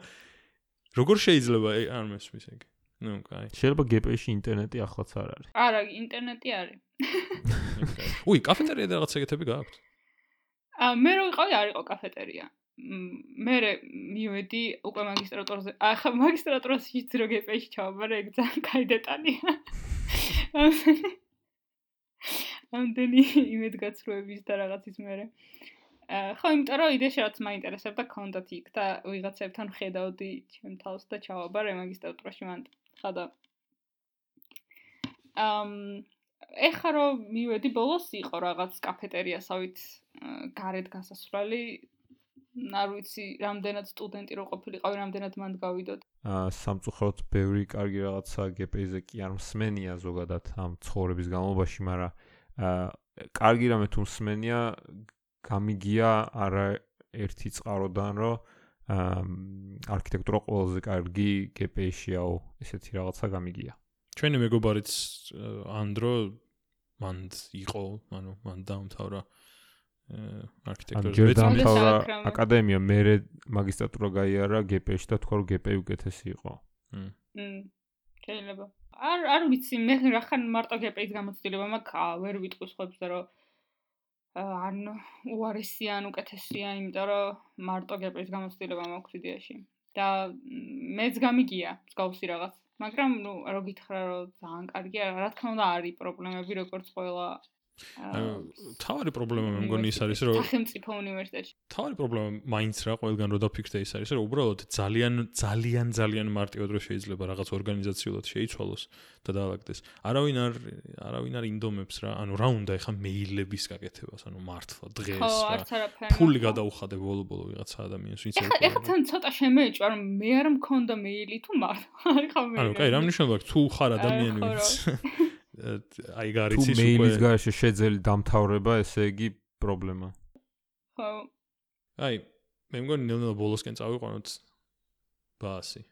როგორ შეიძლება ანუ მესმის ეგ. ნუ კაი. შეიძლება გპ-ში ინტერნეტი ახლაც არ არის. არა ინტერნეტი არის. უი კაფეტერია და რაღაც ეგეთები გააქვთ მე რო ვიყავი არ იყო კაფეტერია. მე მივედი უკვე მაგისტრატურაზე. ახლა მაგისტრატურაში ძრო გეპეში ჩავაბარე, ეგ ძალიან кай დეტალია. ამდენი იმედგაცრუების და რაღაცის მერე. აა ხო, იმიტომ რომ იდეა რაც მაინტერესებდა კონდათ იქ და ვიღაცებთან ხედავდი ჩემ თავს და ჩავაბარე მაგისტრატურაში მან ხადა. ამ ეხა რომ მივედი ბოლოს იყო რაღაც კაფეერიასავით გარეთ გასასვლელი. არ ვიცი რამდენად სტუდენტი რო ყოფილიყავი რამდენად მანდ გავიდოდ აა სამწუხაროდ ბევრი კარგი რაღაცა გპ-ზე კი არ მსმენია ზოგადად ამ ცხოვრების განმავლობაში მაგრამ აა კარგი რამე თუ მსმენია გამიგია არა ერთი წყაროდან რომ აა არქიტექტურა ყველაზე კარგი გპ-შიაო ესეთი რაღაცა გამიგია. ჩვენი მეგობარიც ანდრო მანდ იყო ანუ მან დაამთავრა. აა არქიტექტურის მეცნიერებათა აკადემია მე მაგისტრატურა გაიარა გპ-ში და თქვა რომ გპ უკეთესი იყო. მმ. შეიძლება. არ არ ვიცი მე რახან მარტო გპ-ის გამოცდილება მაქვს ვერ ვიტყვის ხებს რომ ან უარესია ან უკეთესია, იმიტომ რომ მარტო გპ-ის გამოცდილება მაქვს იდეაში. და მეც გამიგია მსგავსი რაღაც. მაგრამ ნუ რო გითხრა რომ ძალიან კარგია, რა თქმა უნდა არის პრობლემები როგორც ყველა თავარი პრობლემა მე მგონი ის არის რომ სახელმწიფო უნივერსიტეტში. თავარი პრობლემა მაინც რა ყველგან რო დაფიქსდე ის არის რომ უბრალოდ ძალიან ძალიან ძალიან მარტივად რო შეიძლება რაღაც ორგანიზაციულად შეიცვალოს და დაალაგდეს. არავინ არ არავინ არ ინდომებს რა ანუ რა უნდა ეხა მეილების გაკეთებას ანუ მართლა დღეს რა. ფული გადაუხადე ბოლო-ბოლო ვიღაცა ადამიანს ვინც ეხა ეხა თან ცოტა შემეჭვა რომ მე არ მქონდა მეილი თუ მართლა არის ხა მეილი. ანუ კაი რა მნიშვნელობა აქვს? თუ ხარ ადამიანი ვინც აი გარიცის უკვე თუ მეილის გარშე შეძელი დამთავრება, ესე იგი პრობლემა. ხო. აი, მე მგონი ნელ-ნელა ბოლოსკენ წავიყვანოთ ბასი.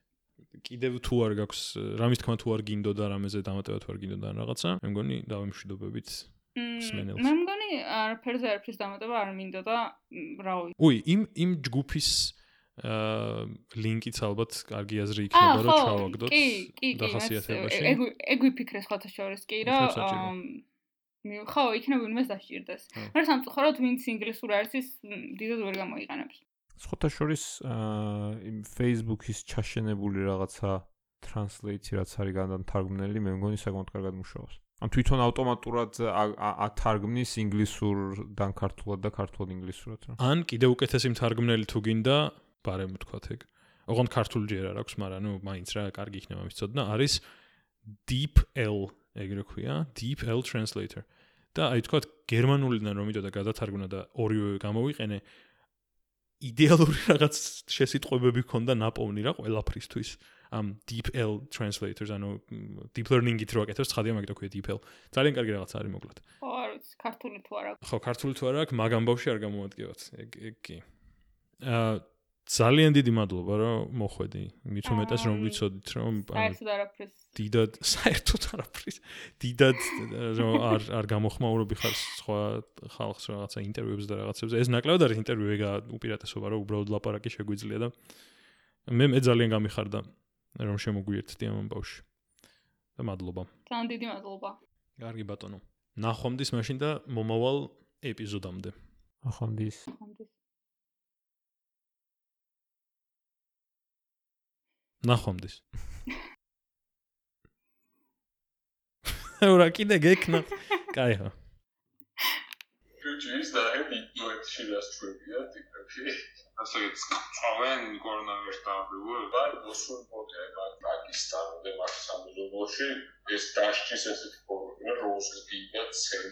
კიდევ თუ არ გაქვს რამის თქმა თუ არ გინდო და რამეზე დამატება თუ არ გინდო და რაღაცა, მე მგონი დავემშვიდობებით სმენელს. მე მგონი არაფერზე არაფრის დამატება არ მინდო და რავი. უი, იმ იმ ჯგუფის აა ლინკიც ალბათ კარგი აზრი იქნება რომ ჩავაგდოთ დახასიათებაში. ეგ ეგ ვიფიქრე სხვათა შორის კი რა მე ხო იქნება ვინმეს დაჭირდეს. მაგრამ სამწუხაროდ ვინც ინგლისურ არის დიდად ვერ გამოიყენებს. სხვათა შორის აა იმ Facebook-ის ჩაშენებული რაღაცა translate-ი რაც არის გადათარგმნელი, მე მგონი საკმაოდ კარგად მუშაობს. ან თვითონ ავტომატურად ათარგმნის ინგლისურიდან ქართულად და ქართულად ინგლისურად რა. ან კიდე უკეთესი მთარგმნელი თუ გინდა, ბარემ თქვათ ეგ. ოღონდ ქართული ჯერ არ აქვს, მაგრამ ნუ მაინც რა კარგი იქნება მისწოდნა, არის DeepL, ეგრე ქვია, DeepL translator. და აი თქვათ გერმანულიდან რომ იდოდა გადათარგმნა და ორივე გამოვიყენე იდეალური რაღაც შესიტყვებები ქონდა ნაპოვნი რა ყველაფრისთვის. ამ DeepL translators ანუ deep learning-ით რო აკეთებს ცხადია მაგით ქვია DeepL ძალიან კარგი რაღაც არის მოკლედ. ხო არ ვიცი ქართული თუ არა ხო ქართული თუ არა აქვს მაგამ ბავში არ გამოადგევათ. ეგ ეგ კი. აა ძალიან დიდი მადლობა რომ მოხვედი. მით უმეტეს რომ ვიცოდით რომ საერთოდ არაფრის. დიდად საერთოდ არაფრის. დიდად რომ არ არ გამოხმაურობი ხარ სხვა ხალხს რაღაცა ინტერვიუებს და რაღაცებს. ეს ნაკლებად არის ინტერვიუ ეგა უპირატესობა რომ უბრალოდ ლაპარაკი შეგვიძლია და მე მე ძალიან გამიხარდა რომ შემოგვიერთდი ამ ბავშვი. და მადლობა. ძალიან დიდი მადლობა. კარგი ბატონო. ნახვამდის მაშინ და მომავალ ეპიზოდამდე. ნახვამდის. ნახვამდის. ნახვამდის. ურა კიდე გეკნა. კაიო. ჯუჯის და ები ნოეთში დასწრებია ტიპებში. ასე წავენ კორონავირუს დაავადებული. ვარ მოსულ პოტე პაკისტანამდე მაგ სამეზობლოში ეს დაშჩის ესეთი პრობლემა როზის გიდა ცენ.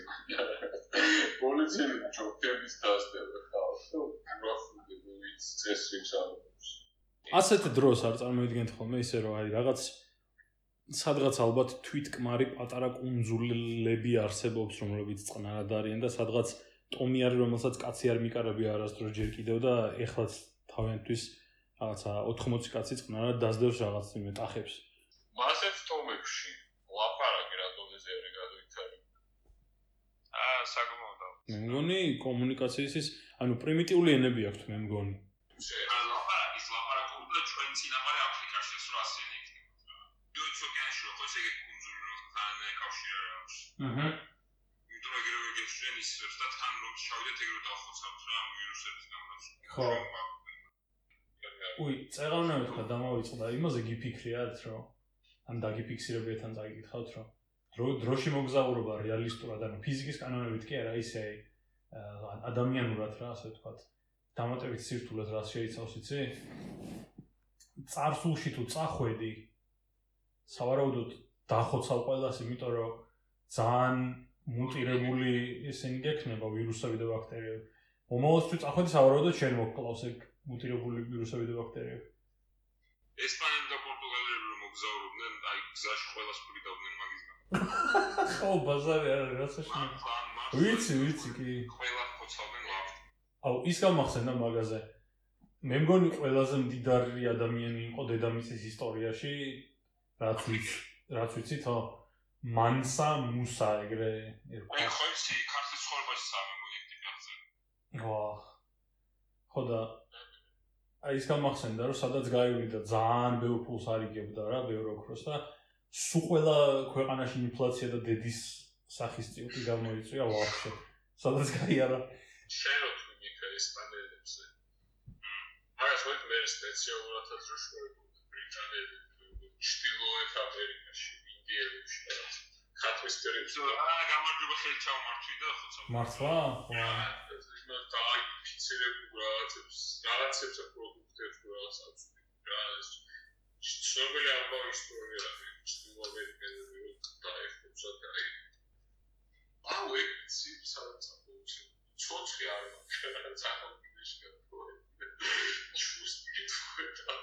პოლიციელი ჯობების დასდება ხალხო. გრაფული ვიცი წესი სამოს. ასეთ დროს არ წარმოიდგენთ ხოლმე ისე რომ აი რაღაც სადღაც ალბათ თვითკმარი პატარა კუნძულები არსებობს რომლებიც წყნარად არიან და სადღაც ტომი არის რომელსაც კაცი არ მიკარებია არასდროს ჯერ კიდევ და ეხლაც თავიანთვის რაღაცა 80 კაცი წყნარად დაძდევს რაღაც იმეტახებს მასეთ ტომებში ლაპარაკი რა დონეზე არის გადაიქარი აა საკმაოდ მე მგონი კომუნიკაციის ის ანუ პრიმიტიული ენები აქვს მე მგონი აჰა. იმიტომ რომ ეგრევე გეშენ ისებს და თან რომ შევიდეთ ეგრევე დავხოცავთ რა ამ ვირუსების გამოს. ხო. უი, წეღავნა მეთქვა დამოვიწყდა იმაზე გიფიქრიათ რომ ან დაგიფიქსირებიათ ან დაგიკითხავთ რომ დრო დროში მოგზაურობა რეალისტურად ანუ ფიზიკის კანონებით კი არა ისე ადამიანურად რა ასე ვთქვათ დამატებით სირთულეს რა შეიცავს იცი? წარსულში თუ წახვედი სავარაუდოდ დახოცავ ყველას იმიტომ რომ ძალიან მუტირებული ისინი გექნება ვირუსები და ბაქტერიები. მომავალში წახვედი სავარაუდოდ შენ მოკლავს ეგ მუტირებული ვირუსები და ბაქტერიები. ესპანელი და პორტუგალიელი რომ მოგზაურობდნენ, აი გზაში ყველას ფრიდავდნენ მაგისგან. ხო, ბაზარი არა, რასაშია. ვიცი, ვიცი კი. ყველა ხოცავდნენ ლავ. აუ, ის გამახსენდა მაგაზე. მე მგონი ყველაზე მდიდარი ადამიანი იყო დედამისის ისტორიაში, რაც ვიცი, რაც ვიცი, თო მანსა მუსა ეგრე ერქვა. აი ხო იცი, ქართლის ცხოვრებაში სამემონი ტიპიახზე. ვა. ხოდა აი ის გამახსენდა რომ სადაც გაივიდა და ძალიან ბევრ ფულს არიგებდა რა ბევრ ოქროს და სულ ყველა ქვეყანაში ინფლაცია და დედის სახის წიუტი გამოიწვია ვაფშე. სადაც გაიარა. შენ რო თუ მიქა ესპანელებზე. აი ხო მე სპეციალურად აზრშოები ბრიტანელი ჩtildeოეთ ამერიკაში ინდიელებში ხატვის ტერიტორია აა გამარჯობა ხელი ჩავმართვი და ხოცა მართლა ხო და დაიფიცირებულ რაღაცებს რაღაცებს პროდუქტებს რაღაცებს რა ეს ცნობილი ამბავი ისტორია ჩtildeო ამერიკელი და ეხოცა და აი აუ ეცი სადაც აბუჩი ცოცხი არ მაქვს ძალიან გიშკა ჩუსტი თუ და